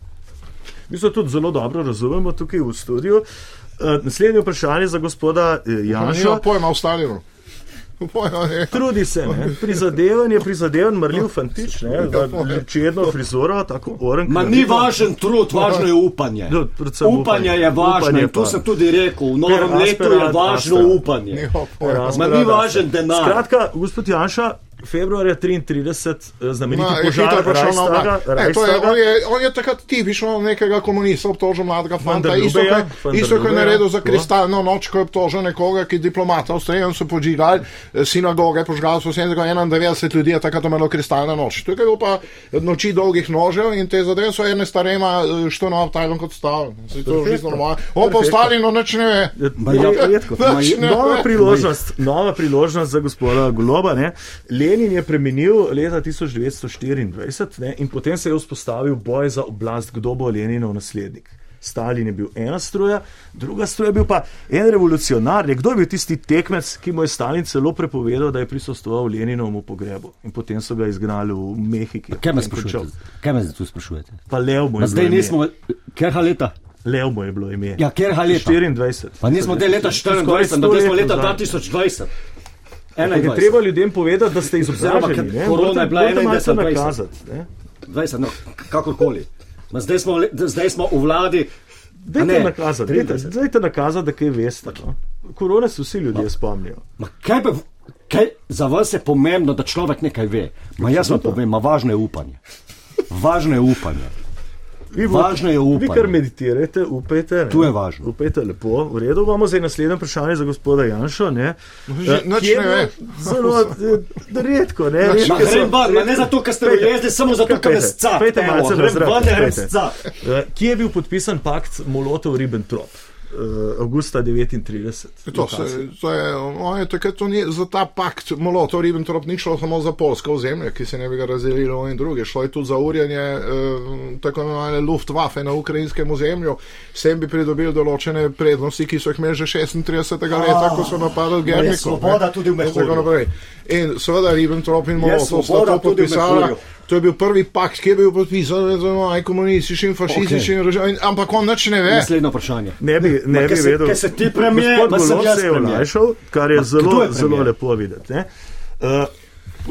S8: Mi se tudi zelo dobro razumemo tukaj v studiu. Uh, naslednje vprašanje za gospoda eh,
S2: Nima
S8: Janša.
S2: pojma Stalinu. Pojma ne.
S8: Trudi se, ne? prizadevan je prizadevan, mrljiv fantič, ne? da čedno frizuro, tako oren.
S7: Ma ni važen trud, važno je upanje.
S8: No,
S7: Upanje
S8: upanje.
S7: je važno
S8: Upanje
S7: in to sem tudi rekel. V novem letu je važno upanje.
S2: Nima.
S7: Ma ni važen denar.
S8: Skratka, gospod Janša, februarja 33, eh, znameniti
S2: je
S8: požar
S2: oblast. Ne, to je-. On je, on je takrat tipično nekega komunista obtožil mladega fanta. Isto,
S8: der
S2: isto kot je naredil za kristalno noč, ko je obtožil nekoga, ki je diplomata Avstrijan, so podžigali eh, sinagoge, požgali so 91 ljudi, je takrat imelo kristalna noč. Tukaj je bilo pa noči dolgih nožev in te zadeve so ene starema, što na obtajlom kot stav. Se to je čisto normalno. On pa
S8: Perfektno.
S2: Stalinu nič ne ve.
S7: Ja, (laughs)
S8: Nova priložnost, nova priložnost za gospoda Goloba. Ne. Lenin je preminil leta 1924 ne, in potem se je vzpostavil boj za oblast, kdo bo Leninov naslednik. Stalin je bil ena struja, druga struja je bil pa en revolucionar. Ne. Kdo je bil tisti tekmec, ki mu je Stalin celo prepovedal, da je prisostoval Leninovemu pogrebu in potem so ga izgnali v Mehiki.
S7: Kaj me
S8: In
S7: sprašujete? Kaj me zdaj tu sprašujete?
S8: Pa Lev mu
S7: Ma
S8: je
S7: zdaj nismo, kjer leta?
S8: Lev mu je bilo ime.
S7: Ja, kjer leta?
S8: 24.
S7: Pa nismo del leta 24, ampak smo leta 2020.
S8: Ampak je treba ljudem povedati, da ste izobraženi.
S7: korona je bila
S8: morate malce
S7: 21.
S8: nakazati, ne.
S7: 20, no, kakorkoli. Ma zdaj, smo, zdaj smo v vladi.
S8: Dajte nakazati, dajte,
S7: 23.
S8: dajte nakazati, da kaj veste. No. Korone se vsi ljudje spomnijo.
S7: Ma kaj pa, kaj za vas je pomembno, da človek nekaj ve? Ma jaz vam povem, ma važno je upanje. Važno je upanje.
S8: Vi, bo-
S7: Važno je
S8: Vi
S7: upanje.
S8: kar meditirajte, upajte. ne.
S7: Tu je važno.
S8: Upajte lepo. V redu, imamo zdaj naslednje vprašanje za gospoda Janša. Ne.
S2: Že
S8: Eh, kje
S2: ne ve. (laughs)
S8: Zelo eh, redko, ne.
S7: Ma
S8: redke so-
S7: ma ne zato, ker ste
S8: Pejte,
S7: ujezdili, samo zato, ker me scap.
S8: pejte malce na
S7: grem
S8: zrak,
S7: ven, ne grem
S8: pejte.
S7: scap.
S8: Eh, Kje je bil podpisan pakt Molotov-Ribbentrop? Uh, avgusta 39.
S2: To, se, to je, on je takrat to ni, za ta pakt Molotov Ribbentrop ni šlo samo za polsko ozemlje, ki se ne bi ga razdelilo in druge. Šlo je tudi za urjanje eh, tako imenovane Luftwaffe na ukrajinskem ozemlju. S tem bi pridobili določene prednosti, ki so jih imeli že 36. leta, ko so napadali
S7: je
S2: Gernikov.
S7: svoboda tudi v Mehurju.
S2: In seveda Ribbentrop in
S7: Je
S2: Molotov sta to podpisala. To je bil prvi pakt, ki je bil podpisan z no, komunističnim, fašističnim okay. režimom, ampak on nič ne ve.
S7: Naslednje vprašanje.
S8: Ne bi, ne
S7: Ma,
S8: bi
S7: kaj se-
S8: vedel.
S7: kaj se ti premijer,
S8: Gospod
S7: ma sem
S8: Golob
S7: jaz
S8: se je
S7: premier.
S8: olajšal, kar je
S7: Ma,
S8: zelo,
S7: kdo je
S8: zelo
S7: premier?
S8: lepo videti. ne. Uh, v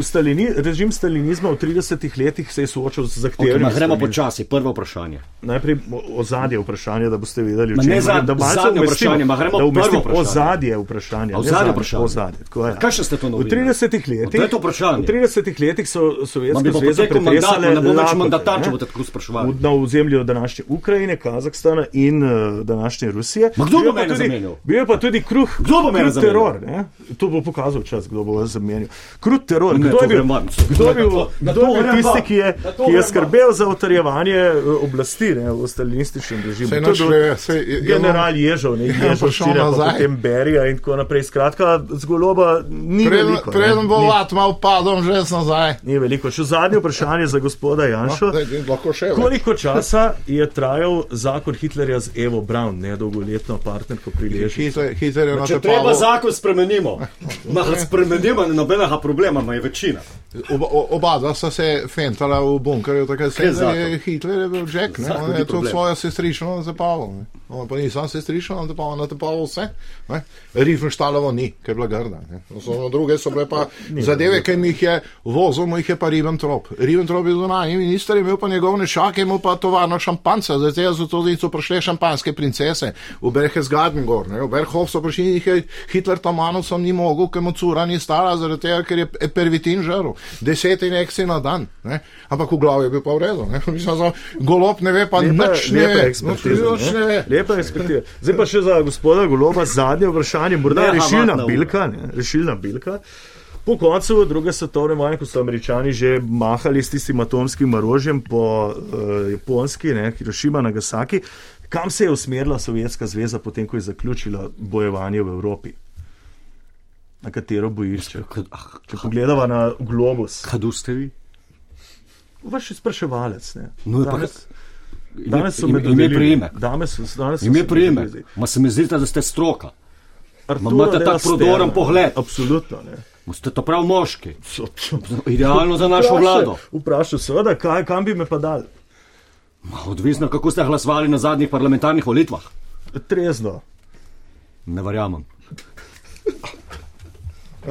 S8: Stalini, režim stalinizma v 30 letih se je soočal z
S7: Okay,
S8: zahtevami.
S7: ma, gremo počasi. Prvo vprašanje.
S8: Najprej ozadje vprašanja, da boste vedeli, čem
S7: ne za- zadnje vprašanje,
S8: umestimo
S7: vprašanje.
S8: Ozadje
S7: ozadje vprašanje?
S8: Ozadje, tako je.
S7: Kakšne ste to
S8: V
S7: novinarji?
S8: 30
S7: No,
S8: letih,
S7: je
S8: v 30 letih so
S7: potekel mandat,
S8: pretresale
S7: ne bo več mandatar, če boste tako spraševali.
S8: V- na ozemlju današnje Ukrajine, Kazahstana in uh, današnje Rusije.
S7: Ma kdo bo
S8: je
S7: mene
S8: tudi-
S7: zamenjal?
S8: Bil je pa tudi kruh,
S7: Kdo bo mene zamenjal?
S8: teror. Ne? To bo pokazal čas, kdo bo vas zamenjal. Krut teror.
S7: Ne,
S8: Kdo je bil, kdo je bil, kdo je bil tisti, ki je, ki je skrbel za utrjevanje eh, oblasti ne, v stalinističnem režimu? Je
S2: nič
S8: bil
S2: je-
S8: General Ježov, ne Ježov,
S2: nazaj.
S8: potem Berija in tako naprej. Skratka, z goloba ni
S2: Preden,
S8: veliko.
S2: preden bo vat mal padom, že nazaj.
S8: Ni veliko. Še zadnje (laughs) vprašanje za gospoda Janša.
S2: No, še več.
S8: Koliko časa je trajal zakon Hitlerja z Evo Braun, nedolgoletno partnerko pri Leži?
S2: Hitler, Hitler je na
S7: Če
S2: te
S7: treba zakon spremenimo, (laughs) Ma, spremenimo, ni nobenega problema, ima večina.
S2: Oba, oba dva sta se fentala v bunkerju, takrat se
S7: Kaj
S2: je? Hitler je bil Jack, ne? On je
S7: problem.
S2: svojo sestrično natepal. ne. On pa ni sam sestrično natepal, natepal vse. ne. Riefenstalovo ni, ker je bila grda. To So, druge so bile pa (laughs) zadeve, ki mi jih je vozil, mu jih je pa Ribbentrop. Ribbentrop je zunanji minister, imel pa njegov nešak, je imel pa tovarno šampanca, zdaj so tudi so prišle šampanske princese v Berchtesgaden gor. Ne. V Berghof so prišli, jih je Hitler Tamanovcem ni mogel, ker mu cura ni stala, zaradi tega, ker je pervitin žaril. Deset injekcij na dan. Ne. Ampak v glavi je bil pa v redu. (laughs) Mislim, golob ne ve, pa
S8: Lepa,
S2: nič ne ve. Nič ne ve.
S8: Lepa ekspertiza. Zdaj pa še za gospoda Goloba zadnje vprašanje, morda
S7: Ne,
S8: rešilna
S7: havatna
S8: bilka. Ne? Rešilna bilka. Po koncu druge svetovne vojne, ko so američani že mahali s tistim atomskim orožjem po uh, Japonski, ne, Hirošima, Nagasaki, kam se je usmerila Sovjetska zveza, potem ko je zaključila bojevanje v Evropi? Na katero bojišče? Če pogledava na globus,
S7: Kadu ste vi?
S8: vaš spraševalec. Ne?
S7: No, pa-
S8: danes, danes so
S7: ime-
S8: me
S7: ime,
S8: dobili-
S7: priimek.
S8: Danes, so- danes
S7: Ime prijemek. Ma se mi zdi, da ste stroka.
S8: Arturo
S7: imate
S8: Del
S7: tak prodoren pogled.
S8: Absolutno. Ne.
S7: Ma Ste to prav moški.
S8: So-
S7: Idealno za našo
S8: Vprašaj-
S7: vlado.
S8: Vprašal, seveda, kaj, kam bi me pa dal?
S7: Ma, Odvisno, kako ste glasovali na zadnjih parlamentarnih volitvah.
S8: Trezno.
S7: Ne verjamem.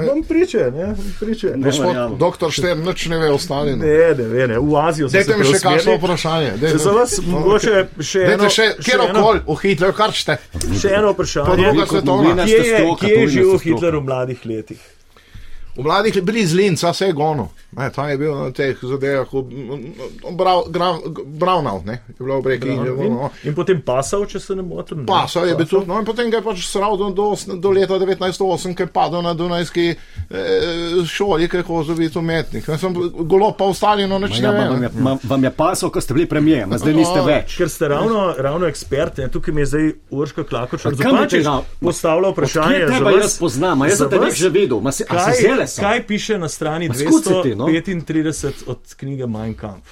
S8: Vam priče, ne, priče. Ne,
S2: Gospod
S7: verjamem.
S2: doktor Štern, nič ne ve o Stalinu.
S8: ne, ne, ne, ne. v Azijo sem
S2: Dajte
S8: se
S2: mi še kakšno vprašanje.
S8: Če za vas mogoče še eno,
S2: še, kjer
S8: eno,
S2: koli, v Hitler, kar ste.
S8: še eno vprašanje. Kje je, kje je živel. Hitler v mladih letih?
S2: V mladih je bili z Linca, vse je gono. Ne, tam je bil na teh zadevah, Brownov, ne, je bilo v reki.
S8: In, in potem pasal, če se ne motim. ne?
S2: Pasal je bil tudi, no in potem ga je pač sral do, do, do leta 1908, ker je padel na Dunajski eh, šoli, ker je hozel biti umetnik. Jaz sem golo pa ostali, no nič
S7: Ja,
S2: ne
S7: ma, vam,
S2: vem.
S7: je, ma, vam je pasal, ko ste bili premijer, zdaj niste
S2: No.
S7: več.
S8: Ker ste ravno, ravno ekspert, ne, tukaj mi je zdaj Urška Zupančič
S7: tega-
S8: postavlja vprašanje. Za
S7: tebe
S8: vas-
S7: jaz poznam, a jaz sem te nek že videl, ma si, a si
S8: Kaj,
S7: zele.
S8: Kaj piše na strani
S7: Ma skucati, no.
S8: 235 od knjige Mein Kampf?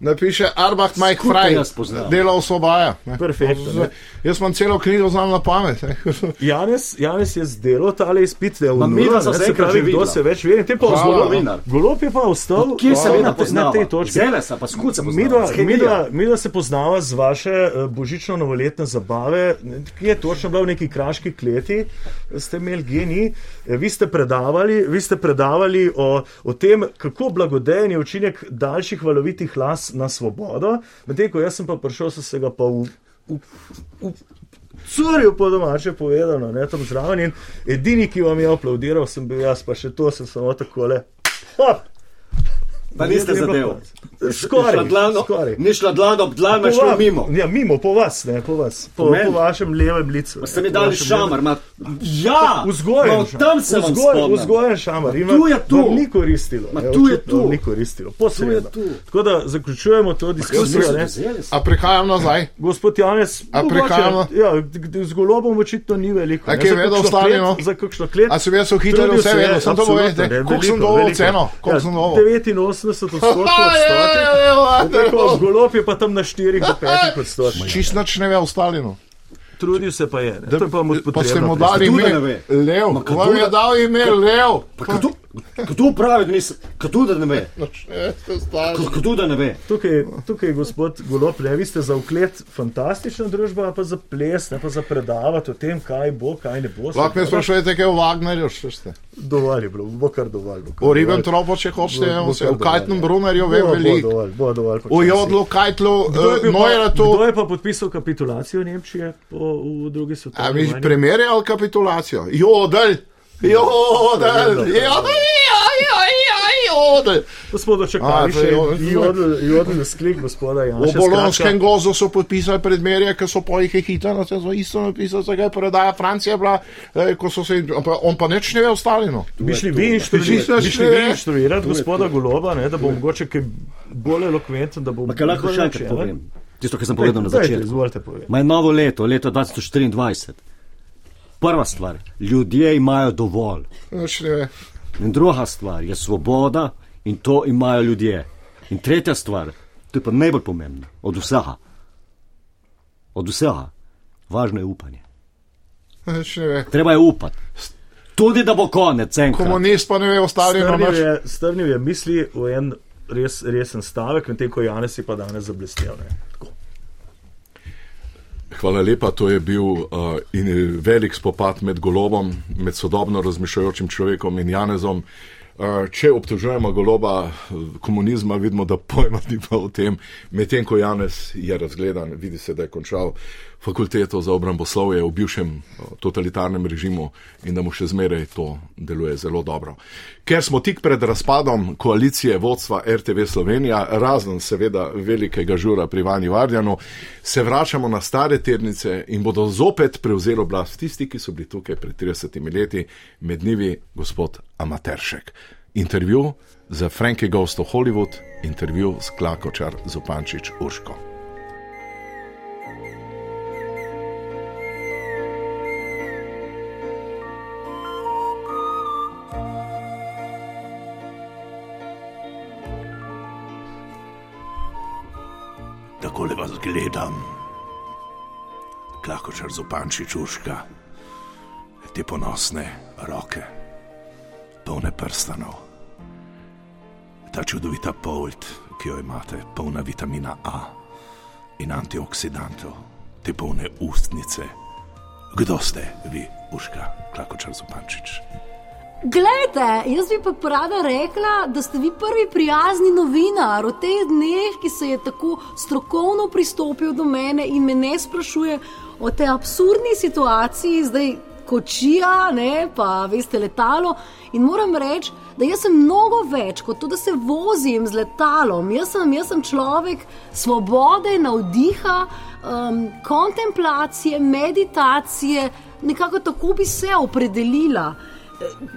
S2: Napiše Arbach Mike
S7: poznam.
S2: delo osvobaja.
S8: Perfektno, ne.
S2: Jaz imam celo knjigo znam na pamet. ne. (laughs)
S8: Janes, Janes je zdelal tale izpit, da je
S7: sva
S8: ne,
S7: se
S8: pravi,
S7: že
S8: kdo se več ve. Te pa
S7: Novinar.
S8: golob je pa ostal
S7: Kje se
S8: na, te- na tej točki.
S7: Zele se, pa skuca
S8: Midva, midva, midva se poznava z vaše uh, božično-novoletne zabave, ki je točno bila v neki kraški kleti, ste imeli geni. Eh, Vi ste predavali, vi ste predavali o, o tem, kako blagodejen je učinek daljših valovitih las na svobodo, medtem ko jaz sem pa prišel, so se ga pa v, v, v curil po domače povedano, ne tam zraven in edini, ki vam je aplaudiral, sem bil jaz, pa še to sem samo takole. Hop!
S7: Pa niste zadev.
S8: Skoraj,
S7: Ni šla dlan-
S8: skoraj.
S7: Ni šla dlan ob dlan, šlo
S8: va-
S7: mimo.
S8: Ja, mimo, po vas, ne, po vas. Po,
S7: Po
S8: po vašem levem licu.
S7: Pa ste mi dali šamar, ma, ja,
S8: Vzgojen,
S7: ma, od tam se vam
S8: vzgojen, vzgojen šamar. In
S7: Tu je tu.
S8: Ni koristilo.
S7: Ma tu je tu.
S8: Ni koristilo. Posredno.
S7: Tu je tu.
S8: Tako da zaključujemo to diskusijo.
S2: A prihajam nazaj.
S8: Gospod Janes,
S2: A
S8: mogoče,
S2: prihajamo?
S8: Ja, z golobom očitno ni veliko.
S2: A kje
S8: za
S2: vedel
S8: klet- Za kakšno klet.
S2: A sem jaz v
S8: Trudil
S2: vse
S8: se
S2: vedel, sem to
S8: ne,
S2: Koliko sem
S8: veliko.
S2: ceno? Koliko (laughs)
S8: Ja,
S2: sem dovolil?
S8: 89 odstotkov odstotkov. Golob je pa tam na 4 do 5 (laughs) odstotkov.
S2: Čist nič ne ve o Stalinu.
S8: Trudil se pa je. Ne. To je pa mu
S2: Pa ste
S8: potrebno
S2: mu dali ime. Lev.
S7: Kako
S2: je
S7: da-
S2: dal ime Lev.
S7: Pa kdo,
S9: Kdo pravi, da nisem, kdo da ne ve?
S2: No.
S9: Kdo da ne ve?
S8: Tukaj, tukaj, gospod Golop, ne, vi ste za uklet fantastična družba, pa za ples, ne pa za predavati o tem, kaj bo, kaj ne bo.
S2: Lahko me sprašujete, kaj je v Wagnerju, še ste.
S8: Dovolj je bilo, bo kar dovolj. bo kar
S2: O. Ribbentropu, če hočete,
S8: Bo- bo
S2: se
S8: kar
S2: v Kajtnem
S8: Bo-
S2: vem
S8: bo
S2: veliko.
S8: dovolj, bo dovolj,
S2: O
S8: počasi.
S2: Jodlu, Kajtlu, no je to.
S8: kdo je pa podpisal kapitulacijo Nemčije po, v drugi
S2: A
S8: svetovni
S2: mi
S8: vojni?
S2: primerjali kapitulacijo? Jodel, jodel, jodel, jodel.
S8: To smo
S2: A,
S8: dočakali
S2: to je jodel.
S8: sklik gospoda
S2: V
S8: Janša.
S2: Bolonskem gozu so podpisali predmerje, ker so po jih hitro na to isto napisali, zakaj je prodaja Francija bila, eh, ko so se, on pa- nič ne ve o Stalinu.
S8: Bi šli vi
S2: šli
S8: inštruirati, gospoda Goloba, ne, da bo mogoče kaj bolj elokventen, da bo
S9: kaj lahko še enkrat povem? Tisto, kar sem povedal na začetku.
S8: Izvolite povedati.
S9: Ma je novo leto, leto 2024. Prva stvar, ljudje imajo dovolj. In druga stvar je svoboda in to imajo ljudje. In tretja stvar, to je pa najbolj pomembna od vsega. Od vsega. Važno je upanje. Treba je upati. Tudi da bo konec, enkrat.
S2: Komunist pa ne ve o Stalinu
S8: Strnil
S2: nič.
S8: je, strnil je misli v en res, resen stavek, medtem ko Janez je pa danes zablestel. ne. Tako.
S2: Hvala lepa, to je bil uh, velik spopad med golobom, med sodobno razmišljajočim človekom in Janezom. Uh, če obtožujemo goloba eh, komunizma, vidimo, da pojma ni pa o tem, medtem ko Janez je razgledan, vidi se, da je končal fakulteto za obramboslovje v bivšem uh, totalitarnem režimu in da mu še zmeraj to deluje zelo dobro. Ker smo tik pred razpadom koalicije vodstva RTV Slovenija, razen seveda velikega žura pri Vani Vardjanu, se vračamo na stare ternice in bodo zopet prevzeli oblast tisti, ki so bili tukaj pred 30 leti, med njimi gospod Amateršek. Intervju za Frankie Ghost of Hollywood, intervju s Klakočar Zupančič Urško. Takole vas gledam, Klakočar Zupančič Urška, te ponosne roke, polne prstanov, ta čudovita polt, ki jo imate, polna vitamina A in antioksidantov, te polne ustnice. Kdo ste vi, Urška, Klakočar Zupančič?
S10: Glejte, jaz bi pa rada rekla, da ste vi prvi prijazni novinar v teh dneh, ki se je tako strokovno pristopil do mene in me ne sprašuje o tej absurdni situaciji, zdaj kočija, ne, pa veste, letalo. In moram reči, da jaz sem mnogo več kot to, da se vozim z letalom. Jaz sem, jaz sem človek svobode, navdiha, um, kontemplacije, meditacije, nekako tako bi se opredelila.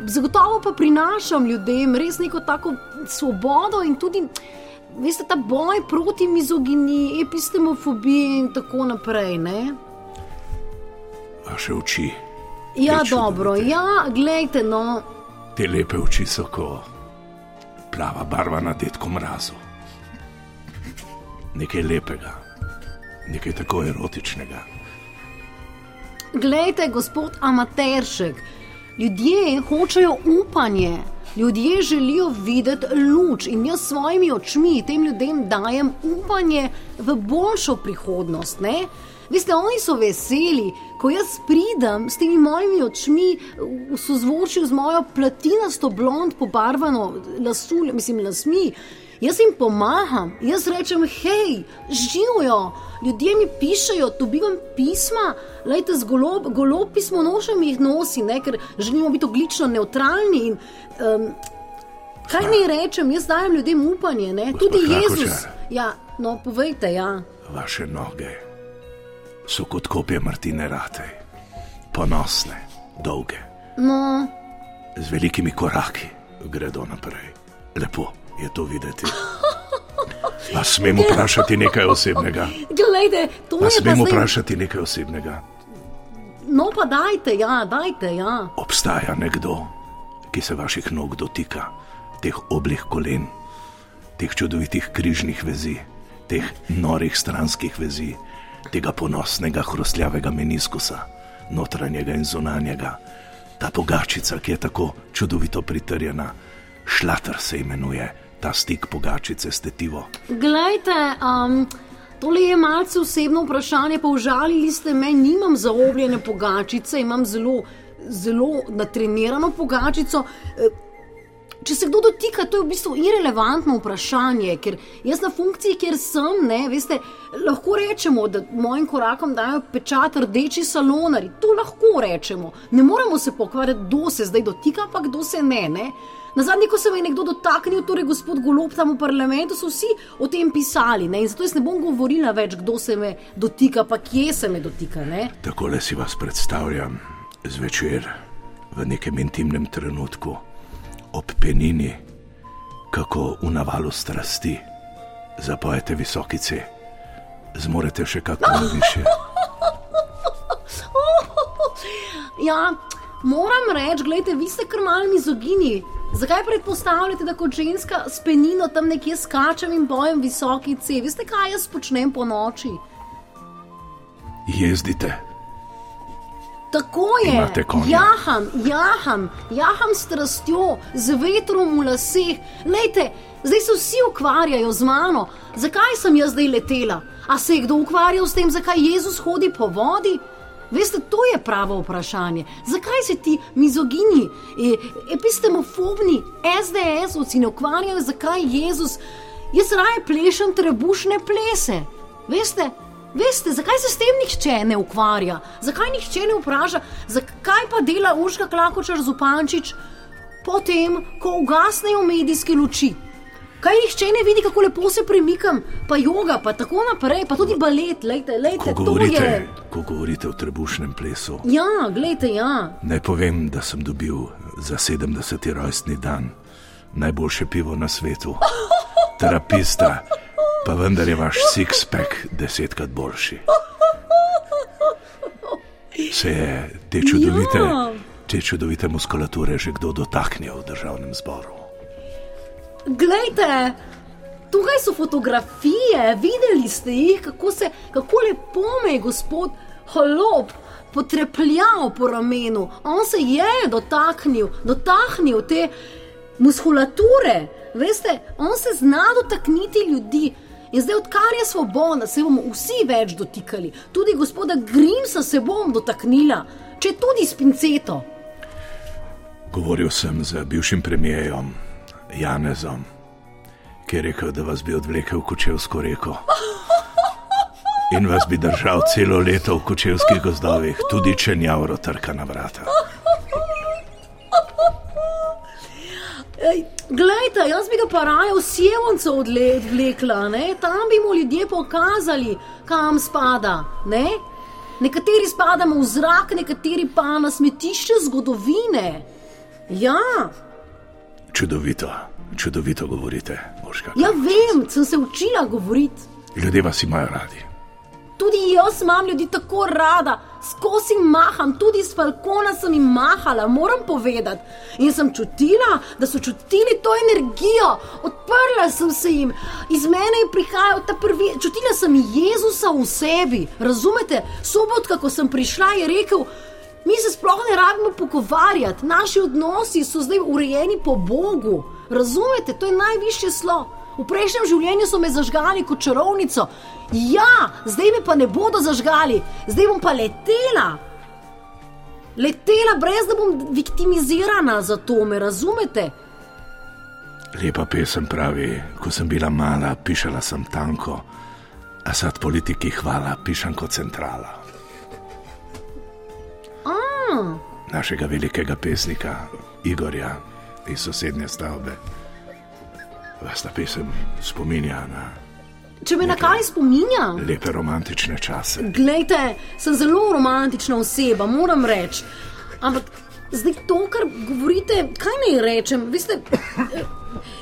S10: Zagotovo pa prinašam ljudem res neko tako svobodo in tudi, veste, ta boj proti mizoginiji, epistemofobiji in tako naprej. Ne?
S2: Vaše oči,
S10: Ja,
S2: Te
S10: dobro,
S2: čudovite.
S10: ja, gledajte, no.
S2: te lepe oči so kot plava barva na detku mrazu. Nekaj lepega, nekaj tako erotičnega.
S10: Glejte, gospod Amateršek, ljudje hočejo upanje, ljudje želijo videti luč in jaz s svojimi očmi tem ljudem dajem upanje v boljšo prihodnost. Ne? Veste, oni so veseli, ko jaz pridem s temi mojimi očmi v sozvočju z mojo platinasto blond pobarvano lasu, mislim, lasmi. Jaz jim pomagam, jaz rečem, hej, živijo, ljudje mi pišejo, dobivam pisma, lejte z golob, golob pismo nošem jih nosi, ne, ker želimo biti oglično neutralni. In, um, kaj naj rečem, jaz dajem ljudem upanje, ne, tudi
S2: Klakočar.
S10: Jezus. Ja, no, povejte, ja.
S2: Vaše noge so kot kopje Martine Ratej, ponosne, dolge,
S10: No,
S2: z velikimi koraki gredo naprej. Lepo je to videti. (laughs) A smem vprašati nekaj osebnega?
S10: gledajte, to
S2: A
S10: je pa
S2: smem
S10: zdaj.
S2: vprašati nekaj osebnega?
S10: No, pa dajte, ja, dajte, ja.
S2: Obstaja nekdo, ki se vaših nog dotika, teh oblih kolen, teh čudovitih križnih vezi, teh norih stranskih vezi, tega ponosnega hrustljavega meniskusa, notranjega in zunanjega, ta pogačica, ki je tako čudovito pritrjena,
S11: Šlater se imenuje ta stik pogačice s tetivo.
S10: Glejte, um, tole je malce osebno vprašanje, pa užalili ste me, nimam zaobljene pogačice, imam zelo, zelo natrenirano pogačico. Če se kdo dotika, to je v bistvu irrelevantno vprašanje, ker jaz na funkciji, kjer sem, ne, veste, lahko rečemo, da mojim korakom dajo pečat rdeči salonari. To lahko rečemo. Ne moremo se pokvarjati, kdo se zdaj dotika, pa kdo se ne. ne. Na zadnji, ko se me je nekdo dotaknil, torej gospod Golob tam v parlamentu, so vsi o tem pisali. Ne? In zato jaz ne bom govorila več, kdo se me dotika, pa kje se me dotika. Ne?
S11: Takole si vas predstavljam zvečer v nekem intimnem trenutku, ob penini, kako v navalu strasti zapojete visokice, zmorete še kako više. (laughs)
S10: Ja, moram reči, gledajte, vi ste kar mal mizogini. Zakaj predpostavljate, da kot ženska s penino tam nekje skačem in bojem visoki C? Veste, kaj jaz počnem po noči?
S11: Jezdite,
S10: Tako je. Jaham, jaham, jaham strastjo, z vetrom v laseh. Lejte, zdaj se vsi ukvarjajo z mano. Zakaj sem jaz zdaj letela? A se je kdo ukvarjal s tem, zakaj Jezus hodi po vodi? Veste, to je pravo vprašanje. Zakaj se ti mizogini, e, epistemofobni, SDS-ovci ne ukvarjajo, zakaj Jezus? Jaz raje plešem trebušne plese. Veste, Veste, zakaj se s tem nihče ne ukvarja? Zakaj nihče ne vpraša, zakaj pa dela Urška Klakočar Zupančič potem, ko ugasnejo medijske luči? Kaj nihče ne vidi, kako lepo se premikam, pa joga, pa tako naprej, pa tudi balet, lejte, lejte,
S11: ko
S10: to
S11: govorite,
S10: je.
S11: ko govorite o trebušnem plesu.
S10: Ja, gledajte, ja.
S11: Naj povem, da sem dobil za 70. rojstni dan najboljše pivo na svetu, (laughs) terapista, pa vendar je vaš six-pack desetkrat boljši. Se je te čudovite,
S10: Ja.
S11: te čudovite muskulature že kdo dotaknil v državnem zboru?
S10: Glejte, tukaj so fotografije, videli ste jih, kako, se, kako lepo me je gospod Holop potrepljal po ramenu. On se je dotaknil, dotaknil te muskulature. Veste, on se zna dotakniti ljudi. In zdaj, odkar je svoboda, se bomo vsi več dotikali. Tudi gospoda Grimsa se bom dotaknila, če tudi s pinceto.
S11: Govoril sem z bivšim premijejem Janezom, ki je rekel, da vas bi odvlekel v Kočevsko reko. In vas bi držal celo leto v kočevskih gozdovih, tudi če njavro trka na vrata.
S10: Glejte, jaz bi ga pa raje v odle- odvlekla, ne? tam bi mu ljudje pokazali, kam spada. Ne? Nekateri spadamo v zrak, nekateri pa na smetišče zgodovine. Ja,
S11: Čudovito, čudovito govorite, Moška.
S10: ja vem, sem se učila govoriti.
S11: Ljudje vas imajo radi.
S10: Tudi jaz imam ljudi tako rada, skozi maham, tudi s falkona sem jim mahala, moram povedati. In sem čutila, da so čutili to energijo, odprla sem se jim, iz mene je prihajal ta prvi, čutila sem Jezusa v sebi. Razumete, sobotka, ko sem prišla, je rekel. Mi se sploh ne rabimo pogovarjati, naši odnosi so zdaj urejeni po Bogu. Razumete, to je najvišje slo. V prejšnjem življenju so me zažgali kot čarovnico, ja, zdaj me pa ne bodo zažgali, zdaj bom pa letela. Letela, brez da bom viktimizirana za to, me razumete?
S11: Lepa pesem pravi, ko sem bila mala, pišala sem tanko, a sad politiki hvala, pišem kot centrala.
S10: A,
S11: Našega velikega pesnika Igorja iz sosednje stavbe. Vas ta pesem spominja na
S10: če me na kaj spominja?
S11: lepe romantične čase.
S10: Glejte, sem zelo romantična oseba, moram reči. Ampak zdaj to, kar govorite, kaj naj rečem? Veste,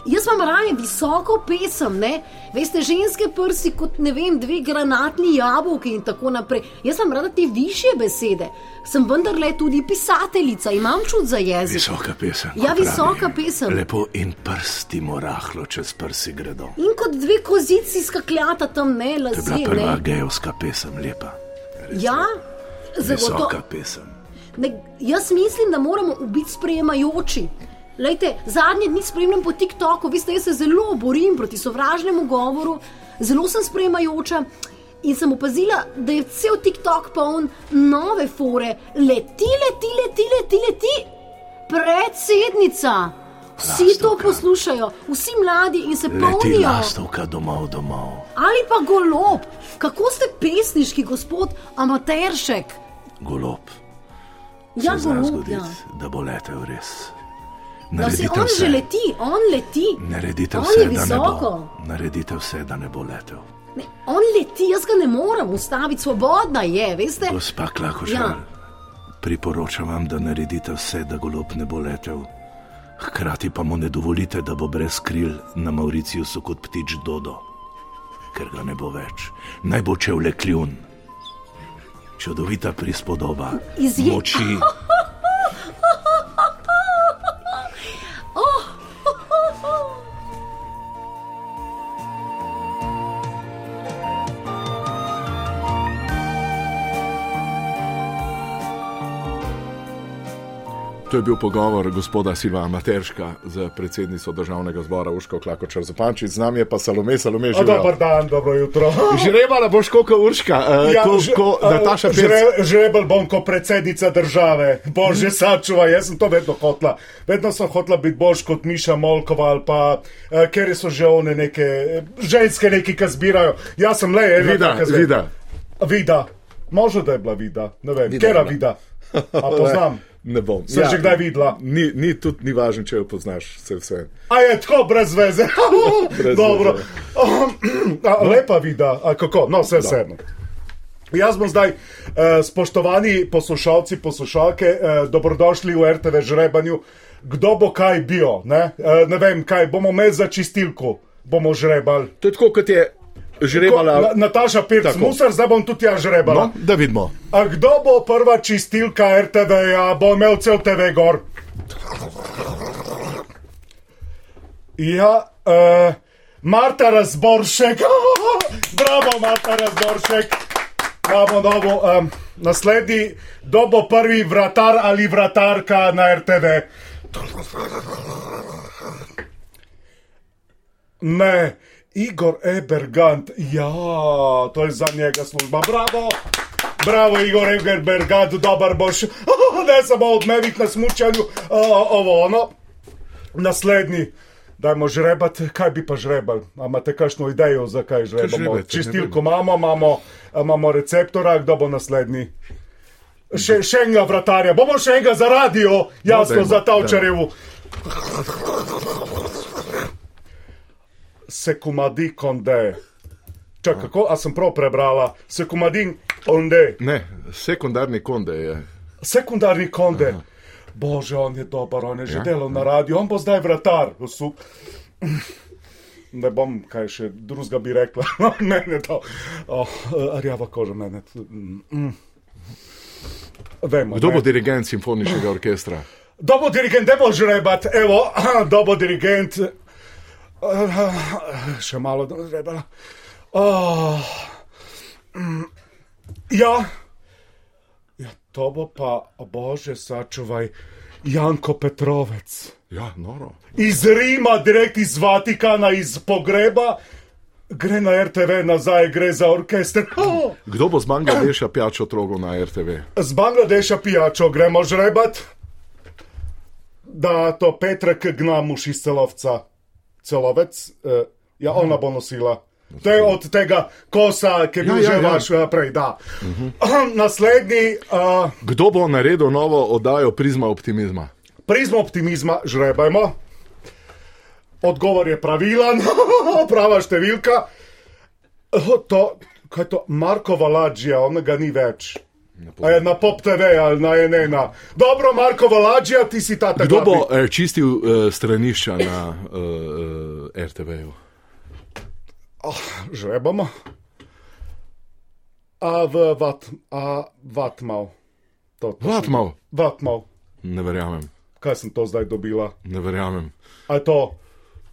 S10: jaz vam raje visoko pesem, ne? Veste, ženske prsi kot ne vem, dve granatni jabolki in tako naprej. Jaz sem rada te više besede. Sem vendarle tudi pisateljica, imam čut za jezik.
S11: Visoka pesem.
S10: Ja,
S11: pravi.
S10: visoka pesem.
S11: Lepo in prsti mu rahlo čez prsi gredo.
S10: In kot dve kozici skakljata tam ne,
S11: To je bila prva
S10: Ne?
S11: gejovska pesem, lepa.
S10: Ja, zagotovo.
S11: Visoka pesem.
S10: Ne, jaz mislim, da moramo biti sprejemajoči. Lejte, zadnje dni spremljam po TikToku, veste, jaz se zelo borim proti sovražnemu govoru, zelo sem sprejemajoča. In sem opazila, da je cel TikTok poln nove fore, leti, leti, leti, leti, leti. Predsednica, vsi to
S2: Lastovka.
S10: poslušajo, vsi mladi in se
S2: Leti
S10: polnijo.
S2: lastovka domov, domov.
S10: Ali pa golob, kako ste pesniški, gospod Amateršek?
S2: Golob.
S10: Ja,
S2: se
S10: golob,
S2: zgoditi,
S10: ja.
S2: da bo letel res.
S10: Da se
S2: Naredite
S10: on že
S2: vse,
S10: leti, on leti.
S2: naredite
S10: on
S2: vse,
S10: je
S2: da ne
S10: visoko.
S2: bo. Naredite vse, da ne bo letel.
S10: Ne, on leti, jaz ga ne morem ustaviti, svobodna je, veste?
S2: Gospa Klakošar,
S10: Ja.
S2: ja. priporočam vam, da naredite vse, da golob ne bo letel. Hkrati pa mu ne dovolite, da bo brez kril na Mauriciusu kot ptič Dodo, ker ga ne bo več. Naj bo čevlje kljun. Čudovita prispodoba,
S10: Izje-
S2: moči, To je bil pogovor gospoda Silva Materška z predsednico državnega zbora Uško Klakočar Zupančič, z nami je pa Salome, Salome
S12: A,
S2: živi.
S12: Dobar dan, dobro jutro.
S2: Žrebala boš kot Urška, uh, ja, ko, ko
S12: a,
S2: Nataša Pirc.
S12: žre- Žrebel bom kot predsednica države. Bože, sačuvaj, jaz sem to vedno hotla. Vedno sem hotla biti boljš kot Miša Molkova ali pa, uh, ker so že one neke eh, ženske neki, ki zbirajo. Jaz sem le ena.
S2: Vida, vida.
S12: Vida. Može, da je bila vida. Ne vem,
S2: Vida
S12: kera
S2: bila.
S12: vida. A poznam. (laughs)
S2: Ne bom.
S12: Sem že kdaj videla.
S2: Ni, ni tudi ni važno, če jo poznaš, vse vse.
S12: A je tako brez veze. (laughs)
S2: Brez
S12: Dobro.
S2: veze. (clears throat)
S12: A, lepa vida, a kako? No, vse vseeno. Jaz bom zdaj, eh, spoštovani poslušalci, poslušalke, eh, dobrodošli v RTV žrebanju. Kdo bo kaj bil? Ne, eh, ne vem, kaj bomo imeli za čistilko, bomo žrebali.
S2: To je tako, kot je žrebala.
S12: Na, Nataša Pirc, musar, zdaj bom tudi jaz žrebala.
S2: No, da vidimo.
S12: A kdo bo prva čistilka RTV-ja, bo imel cel TV gor? Ja, uh, (laughs) Marta Razboršek, bravo, Marta Razboršek. Imamo novo, um, naslednji, kdo bo prvi vratar ali vratarka na RTV? Ne, Igor Ebergant, ja, to je za njega služba. Bravo, bravo, Igor Ebergant, dober boš. (laughs) Ne samo odmevih na smučanju, o, ovo ono. Naslednji, dajmo žrebat, kaj bi pa žrebal? A imate kakšno idejo, zakaj žrebamo? Čistilko imamo, imamo, imamo receptora, kdo bo naslednji? Še, še enega vratarja, bomo še enega za radio, jasno,
S2: dajmo,
S12: za Tavčarjevu. Sekumadi konde. Čakaj, kako, a sem prav prebrala? Sekumadin konde.
S2: Ne, sekundarni konde je.
S12: Sekundarni konde. Bože, on je dober, on je že
S2: Ja,
S12: delal na radiju, on bo zdaj vratar. Su- Ne bom kaj še drugega bi rekla, (laughs) mene to. Oh, rjava koža, mene. Mm. Vemo,
S2: Kdo
S12: ne.
S2: bo dirigent simfoničnega orkestra?
S12: Kdo bo dirigent, ne bo žrebat, evo, (clears throat) kdo bo dirigent. Še malo da zrebala. Oh. mm, Ja. ja, to bo pa, bože, sačuvaj, Janko Petrovec.
S2: Ja, noro.
S12: Iz Rima, direkt iz Vatikana, iz pogreba, gre na RTV nazaj, gre za orkester. Oh.
S2: Kdo bo z Bangladeša pijačo trogo na RTV?
S12: Z Bangladeša pijačo gremo žrebat, da to Petrek gnamuš iz celovca. Celovec, eh, ja, ona bo nosila. To je od tega kosa, ki je bil
S2: Ja, ja,
S12: že
S2: ja.
S12: vaš eh, prej, da. (clears throat) Naslednji, uh,
S2: Kdo bo naredil novo oddajo Prizma optimizma?
S12: prizmo optimizma, žrebajmo. Odgovor je pravilen, (laughs) prava številka. To, kaj to, Marko Valadžija, onega ni več. A je na Pop TV ali na NN. Dobro, Marko Valadžija, ti si ta
S2: Kdo bo eh, čistil eh, stranišča na eh, eh, RTV-ju?
S12: Oh, žrebamo. A v vat, a vatmal. To, to
S2: Vatmal?
S12: Vatmal.
S2: Ne verjamem,
S12: Kaj sem to zdaj dobila?
S2: ne verjamem.
S12: A to?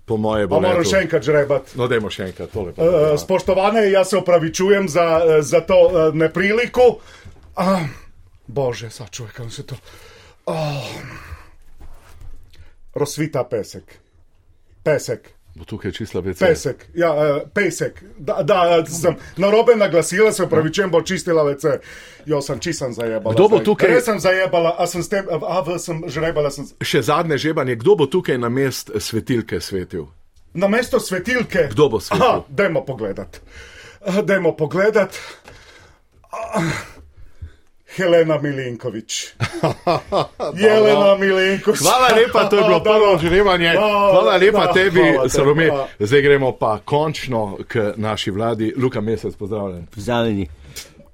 S2: Po moje bo
S12: moram še enkrat žrebat.
S2: No, dajmo še enkrat tole.
S12: Uh, spoštovane, jaz se opravičujem za, za to uh, nepriliko. Uh, bože, sačuvaj, kam se to. Oh. Rosvita pesek. Pesek.
S2: Bo tukaj čisla vece.
S12: Pesek, ja, uh, pesek. Da, da, sem na robe naglasila, se pravi, če bo čistila vece. Jo, sem čisan zajebala.
S2: Kdo bo
S12: zdaj.
S2: tukaj-
S12: Res sem zajebala, a sem s tem, a v sem žrebala. Sem...
S2: Še zadnje žebanje, kdo bo tukaj na mest svetilke svetil?
S12: Na mesto svetilke.
S2: Kdo bo svetil?
S12: Aha, dajmo pogledat. Dajmo pogledat. Ah, Helena Milinkovič. (laughs) Jelena Milinkovič.
S2: Hvala lepa, to je bilo (laughs) prvo žrebanje. Hvala lepa
S12: Da,
S2: tebi,
S12: hvala
S2: Salome. Zdaj gremo pa končno k naši vladi. Luka Mesec, pozdravljen.
S9: Pozdravljeni.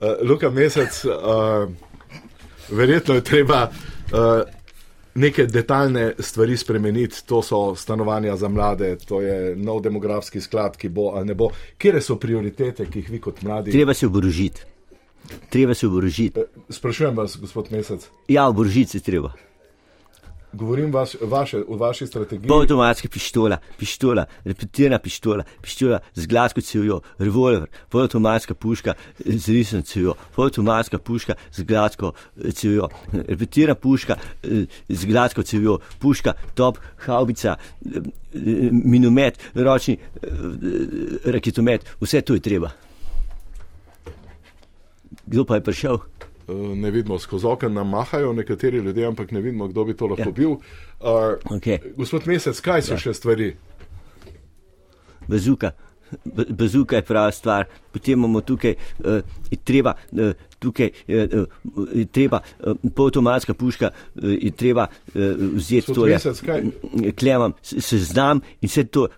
S2: Uh, Luka Mesec, uh, verjetno je treba uh, neke detaljne stvari spremeniti. To so stanovanja za mlade, to je nov demografski sklad, ki bo ali ne bo. Kje so prioritete, ki jih vi kot mladi?
S9: Treba se oborožiti. Treba se oborožiti.
S2: Sprašujem vas, gospod Mesec.
S9: Ja, oborožiti se treba.
S2: Govorim vas, vaše, o vaši strategiji.
S9: Polautomatska pištola, pištola, repetirana pištola, pištola z glasko cevjo, revolver, polautomatska puška z risno cevjo, polautomatska puška z glasko cevjo, repetirana puška eh, z glasko cevjo, puška, top, haubica, eh, minomet, ročni raketomet, vse to je treba. Kdo pa je prišel?
S2: Eh, ne vidimo, skozi okno nam mahajo nekateri ljudje, ampak ne vidimo, kdo bi to lahko
S9: Ja.
S2: bil. Uh,
S9: Okay.
S2: gospod Mesec, kaj so ja. še stvari?
S9: bazuka. Ba- Bazuka je prava stvar, potem imamo tukaj, je treba, uh, tukaj uh, je treba, uh, polautomatska puška, je treba uh, vzeti to,
S2: kaj?
S9: klemam, se, znam in vse to,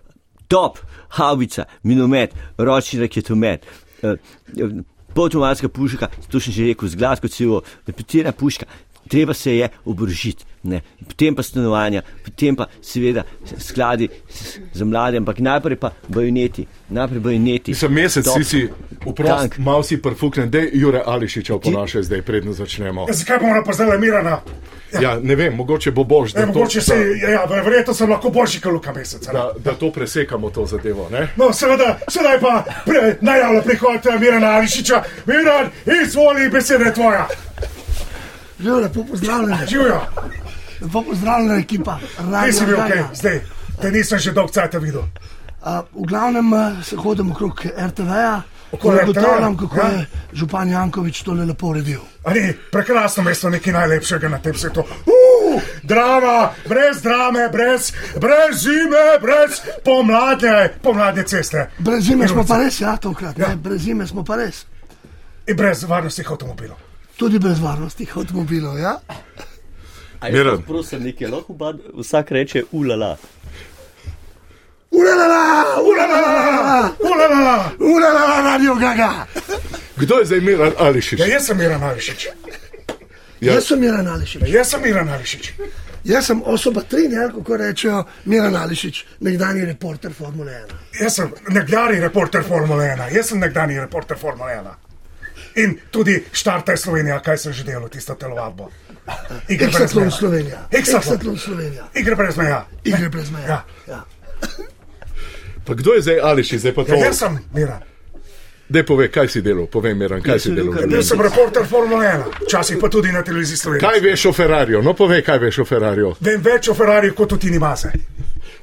S9: top, havica, minomet, ročni raketomet. Uh, Polautomatska puška, to sem že rekel, z glasko celo, repetirana puška, treba se je oborožiti, ne. potem pa stanovanja, potem pa seveda skladi za mlade, ampak najprej pa bajoneti, najprej bajoneti.
S2: Sem mesec,
S9: Top.
S2: si si vprost,
S9: Tank.
S2: malo si prfuknen, da je Jure Ališiča oponašaj zdaj, predno začnemo.
S12: Ja, zakaj bomo napoznali Mirana?
S2: Ja, ne vem, mogoče bo bož,
S12: E,
S2: da,
S12: mogoče
S2: to,
S12: si, ja, ja, verjetno sem lahko boljši kot Luka Mesec.
S2: da, da to presekamo, to zadevo. Ne?
S12: No, seveda, sedaj pa pre, najavlja prihod Mirana Ališiča. Miran, izvoli, beseda je tvoja.
S13: Živijo, lepo pozdravljeni.
S12: Živijo,
S13: Lepo pozdravljena ekipa.
S12: ti si bil
S13: Gaga.
S12: zdaj. Te nisem že dolgo cajt videl.
S13: A, V glavnem eh, se hodim okrog RTV-ja, ugotavljam, kako
S12: ja.
S13: je župan Jankovič tole lepo uredil.
S12: Ali prekrasno mesto, nekaj najlepšega na tem svetu. Uh, drama, brez drame, brez, brez zime, brez pomladne, pomladne ceste.
S13: Brez zime smo
S12: Mirovica.
S13: pa res, ja, tokrat.
S12: Ja.
S13: Ne, brez zime smo pa res.
S12: In brez varnostnih avtomobilov.
S13: Tudi brez varnostnih avtomobilov, ja.
S2: Miran.
S14: Prosim, nekaj lahko bad, vsak reče ulala.
S13: Ulala, ulala,
S12: Ulala,
S13: ulala, radio gaga.
S2: Kdo je zdaj Miran Ališič?
S12: ja, jaz sem Miran Ališič.
S2: Ja.
S13: Jaz sem Miran Ališič.
S12: Ja, jaz sem Miran Ališič.
S13: Jaz sem osoba 3, ne, kako rečejo Miran Ališič, nekdani reporter Formule 1.
S12: Jaz sem nekdani reporter Formule 1, jaz sem nekdani reporter Formule 1. In tudi štartaj Slovenija, kaj sem že delal, tisto telovadbo. Igre brez meja.
S13: Slovenija.
S12: Exatlon
S13: Slovenija.
S12: Igre brez meja.
S13: Igre brez meja.
S12: Ja.
S13: Ja.
S2: Pa kdo je zdaj Ališič, zdaj pa to?
S12: Ja, jaz sem Miran.
S2: Dej pove, kaj si delal, povej Miran, kaj si delal.
S12: Bil sem reporter Formule 1, včasih pa tudi na televiziji Slovenije.
S2: Kaj veš o Ferrariju? No, povej, kaj veš o Ferrariju.
S12: Vem več o Ferrari kot o Tini Maze.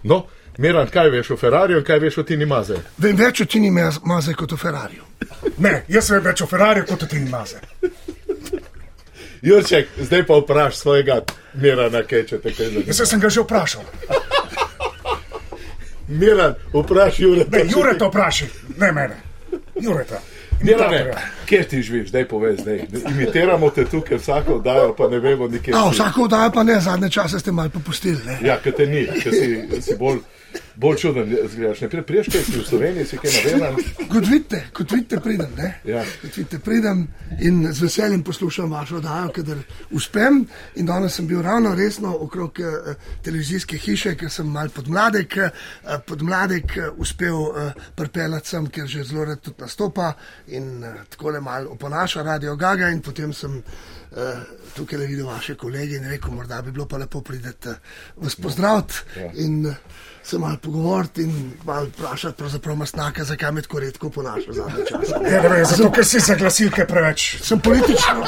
S2: No, Miran, kaj veš o Ferrariju in kaj veš o Tini Maze?
S13: Vem več o Tini Maz- Maze kot o Ferrariju.
S12: Ne, jaz vem več o Ferrari kot o Tini Maze.
S2: Jurček, zdaj pa vpraš svojega Mirana, kaj če te kaj zanima.
S12: Jaz sem ga že vprašal.
S2: Miran, vpraš Jure.
S12: Ne, Jure to vpraši, ne mene. Jure to.
S2: Mirane, kje ti živiš, zdaj povej zdaj. Imitiramo te tukaj vsako oddajo, pa ne vemo nikjer.
S13: A, vsako oddajo pa ne, zadnje čase ste malo popustili. Ne?
S2: Ja, ker te ni, ker si, si bolj, bolj čuden. Zgledaš. Ne, priješ, kaj si v Sloveniji, si kaj navedan.
S13: Kot vidite, kot vidite, pridem. Ne?
S2: Ja.
S13: Kot vidite, pridem in z veseljem poslušam vašo oddajo, kadar uspem. In danes sem bil ravno resno okrog eh, televizijske hiše, ker sem mal podmladek, eh, podmladek eh, uspel eh, pripeljati sem, ker že zelo rad tudi nastopa in eh, tako le mal oponaša Radio Gaga in potem sem eh, tukaj le videl vaše kolege in rekel, morda bi bilo pa lepo prideti eh, vas pozdraviti.
S2: Ja.
S13: In, se malo pogovoriti in malo vprašati, pravzaprav masnaka, zakaj me tako redko ponaša zadnje čase. (laughs)
S12: Ja, ne vem, zato ker si za glasilke preveč.
S13: Sem politično.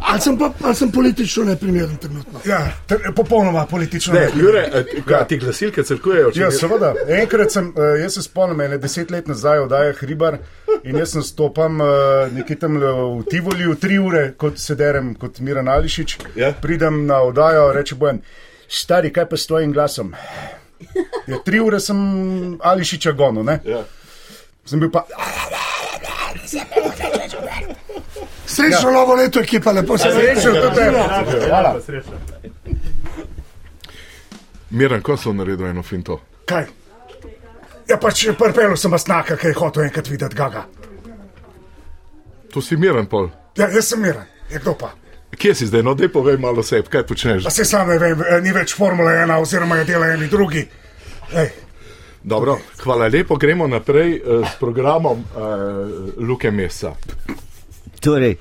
S13: Ali sem, pa, ali sem politično neprimeren trenutno?
S12: Ja, ter, popolnoma politično.
S2: Ne. Jure, a ti- kaj, ti glasilke crkujejo?
S12: Ja, seveda. Enkrat sem, eh, jaz se spomnim, ene deset let nazaj oddaja Hribar in jaz sem stopam eh, nekje tam v Tivoliju, tri ure, kot se derem, kot Miran Ališič.
S2: Ja.
S12: Pridem na oddajo, reče bojem, stari, kaj pa s tvojim glasom? Ja, tri ure sem Ališiča gonil, ne?
S2: Ja.
S12: Sem bil pa.
S13: Srečno novo leto, ekipa, lepo se
S12: Srečno,
S13: vrnite.
S12: tudi tebi. Hvala.
S2: Miran, ko so naredili eno finto?
S12: Kaj? Ja, pač prpelo sem masnaka, ki je hotel enkrat videti Gaga.
S2: To si miren pol.
S12: Ja, jaz sem miren. Ja, kdo pa?
S2: Kje si zdaj? No, dej povej malo sebi, kaj počneš.
S12: Pa se sam ne vem, eh, ni več Formule 1, oziroma je dela eni drugi. Ej,
S2: Dobro, hvala lepo, gremo naprej eh, s programom uh, Luke Mesa.
S9: Torej,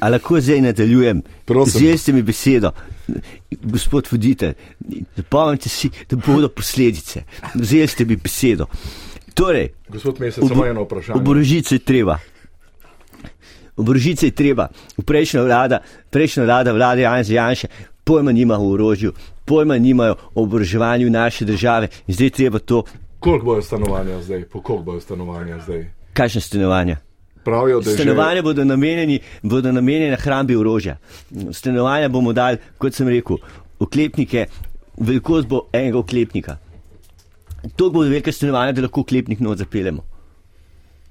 S9: a lahko zdaj nadaljujem? Vzeli ste mi besedo. Gospod voditelj, zapomnite si, da bodo posledice. Vzeli ste mi besedo. Torej,
S2: Gospod Mesec, samo eno vprašanje.
S9: Oborožice je treba. Oborožice je treba. Prejšnja vlada, prejšnja vlada, vlada Janša Janša, pojma nima o orožju, pojma nimajo o oboroževanju naše države in zdaj treba to,
S2: Koliko bojo stanovanja zdaj? Po koliko bojo stanovanja zdaj?
S9: kakšne stanovanja.
S2: Pravijo, da
S9: Stanovanja bodo namenjeni, bodo namenjene hrambi orožja. Stanovanja bomo dali, kot sem rekel, oklepnike, velikost bo enega oklepnika. To bodo velike stanovanja, da lahko oklepnik not zapeljemo.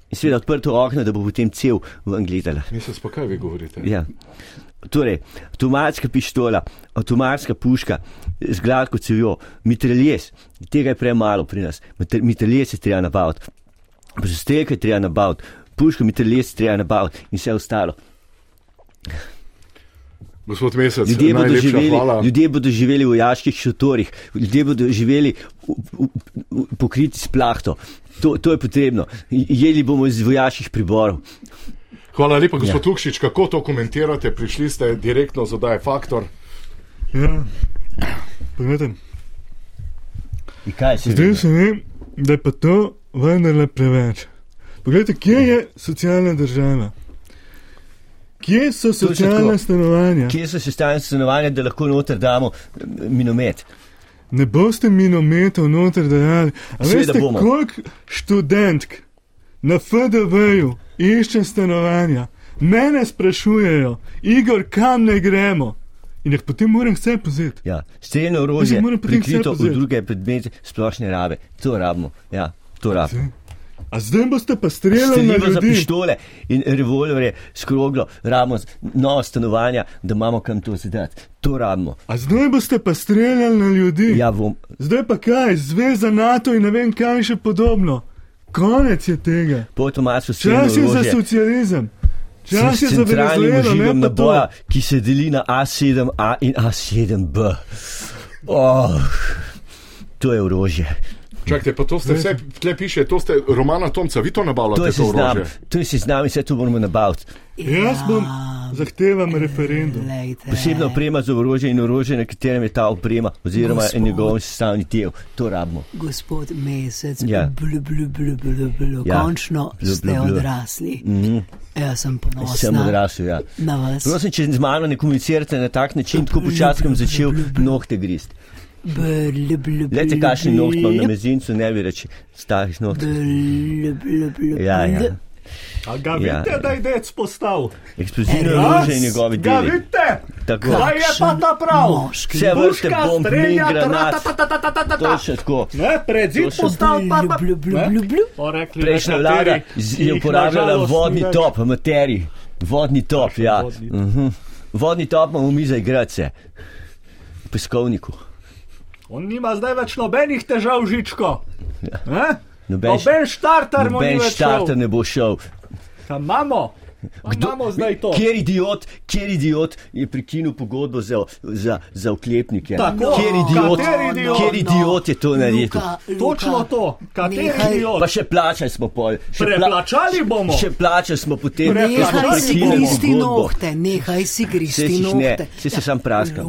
S9: In seveda odprto okno, da bo potem cel ven gledala.
S2: že. Mesec, pa kaj vi govorite?
S9: Ja. Torej, avtomatska pištola, avtomatska puška z gladko cevjo, mitraljes, tega je premalo pri nas, Mitr- mitraljes je treba nabaviti, strelke je treba nabaviti, puško mitraljes je treba nabaviti in vse ostalo.
S2: Gospod Mesec,
S9: Ljudje bodo,
S2: najlepša
S9: živeli,
S2: hvala.
S9: ljudje bodo živeli v vojaških šotorih, ljudje bodo živeli v, v, v, pokriti s plahto. To, to je potrebno. Jeli bomo iz vojaških priborov.
S2: Hvala lepa, gospod ja. Lukšič, kako to komentirate? Prišli ste direktno z oddaje Faktor.
S15: Ja,
S9: se
S15: zdaj se vem, da je pa to vendarle preveč. Poglejte, kje je socialna država? Kje so socialna stanovanja?
S9: Kje so sestavljene stanovanja, da lahko noter damo eh, minomet?
S15: Ne boste minometov noter dajali. A
S9: Seveda
S15: veste,
S9: bomo.
S15: koliko študentk na FDV-ju išče stanovanja? Mene sprašujejo, Igor, kam ne gremo? In jih potem moram vse pozeti.
S9: Ja, streljno orožje, prikrito v druge predmete splošne rabe. To rabimo. Ja, to rabimo.
S15: A zdaj boste pa streljali na ljudi?
S9: pištole in revolverje s kroglo, rabimo z- nova stanovanja, da imamo kam to zadati. To rabimo.
S15: A zdaj boste pa streljali na ljudi?
S9: Ja, bom.
S15: Zdaj pa kaj, zveza NATO in ne vem kaj še podobno. Konec je tega.
S9: Potomačo streljno
S15: Čas je za socializem. Čas je za Venezuelo, ne pa
S9: naboja,
S15: to.
S9: ki se deli na A7A in A7B. Oh, to je orožje.
S2: Čakajte, pa to ste vse, tle piše, to ste Romana Tomca, vi to
S9: To
S2: nabavljate,
S9: je
S2: to
S9: seznam,
S2: orožje.
S9: to je seznam in vse to moramo nabaviti.
S15: Jaz bom zahtevam referendum.
S9: Posebna oprema za orožje in orožje, na katerem je ta oprema, oziroma
S16: Gospod.
S9: njegov sestavni del. To rabimo.
S16: Gospod Mesec,
S9: Ja.
S16: blu, blu, blu, blu, blu.
S9: Ja.
S16: končno
S9: Blu,
S16: ste
S9: blu, blu.
S16: odrasli.
S9: Mhm.
S16: Jaz sem ponosna
S9: Sem odrasel, ja.
S16: na vas.
S9: Prosim, če z mano ne komunicirate na tak način, tako počasi bom začel nohte grist. Glejte, kakšen noht imam na mezincu, ne bi reči starih noht. Ja, ja.
S15: A ga
S9: Ja.
S15: vidite, da je dec postal?
S9: Eksplozivno orožje in njegovi
S15: Ga
S9: deli.
S15: vidite?
S9: Tako.
S15: Kaj je pa ta prav?
S9: Vse vrste
S15: Puška,
S9: bomb, min,
S15: strelja,
S9: granat.
S15: ta-ta-ta-ta-ta-ta-ta.
S9: Točno tako.
S15: Ne, pred zid
S9: To še-
S15: postal pa pa.
S9: Prejšnja vlada je uporabljala vodni top, materij. Vodni top,
S15: Kakšen
S9: ja.
S15: vodni top?
S9: Mhm. Vodni top imamo mi za igrače. V peskovniku.
S15: On nima zdaj več nobenih težav, žičko. Ja.
S9: Noben,
S15: Noben štarter
S9: noben štarter ne bo šel.
S15: Tam imamo. To.
S9: Kjer idiot, kjer idiot je prekinil pogodbo za, za, za oklepnike?
S15: Tako,
S9: kjer idiot,
S15: kateri idiot?
S9: kjer idiot je to naredil?
S16: Luka, Luka,
S15: Točno to. Kateri
S16: nehaj-
S15: idiot?
S9: Pa še plačali smo pol. Še pla-
S15: Preplačali bomo.
S9: Še plačali smo potem,
S16: Nehaj si gristi nohte, nehaj si gristi nohte.
S9: saj si sam praskal.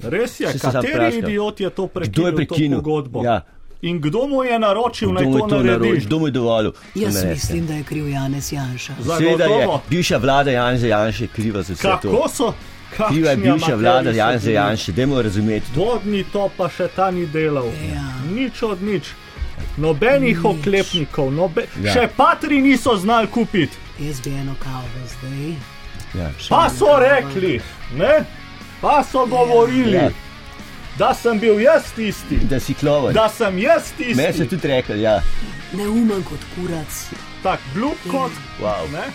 S15: Res je,
S9: se
S15: kateri idiot je to
S9: Kdo je
S15: prekinil, to
S9: prekinil?
S15: pogodbo?
S9: Ja,
S17: In kdo mu je naročil, naj
S9: Kdo mu
S17: to
S9: to
S17: naredi?
S9: naročil, kdo mu je dovolil?
S16: Jaz
S9: to narediti?
S16: mislim, da je kriv Janez Janša.
S9: Seveda je bivša vlada Janeza Janše kriva za vse to.
S17: Kako so?
S9: Kriva je bivša vlada Janeza? Janše, dajmo razumeti.
S17: Vodni to pa še ta ni delal. Ja. Nič od nič. Nobenih nič. oklepnikov, nobe...
S9: Ja.
S17: še patri niso znali kupiti.
S16: Jaz bi eno kavo zdaj.
S9: Ja.
S17: Pa so rekli, ne? pa so govorili, Ja. Da sem bil jaz tisti,
S9: Da si kloven.
S17: da sem jaz tisti.
S9: Meni so tudi rekli, ja.
S16: Neumen kot kurac.
S17: Tak, blup kot.
S9: Wow.
S17: Ne?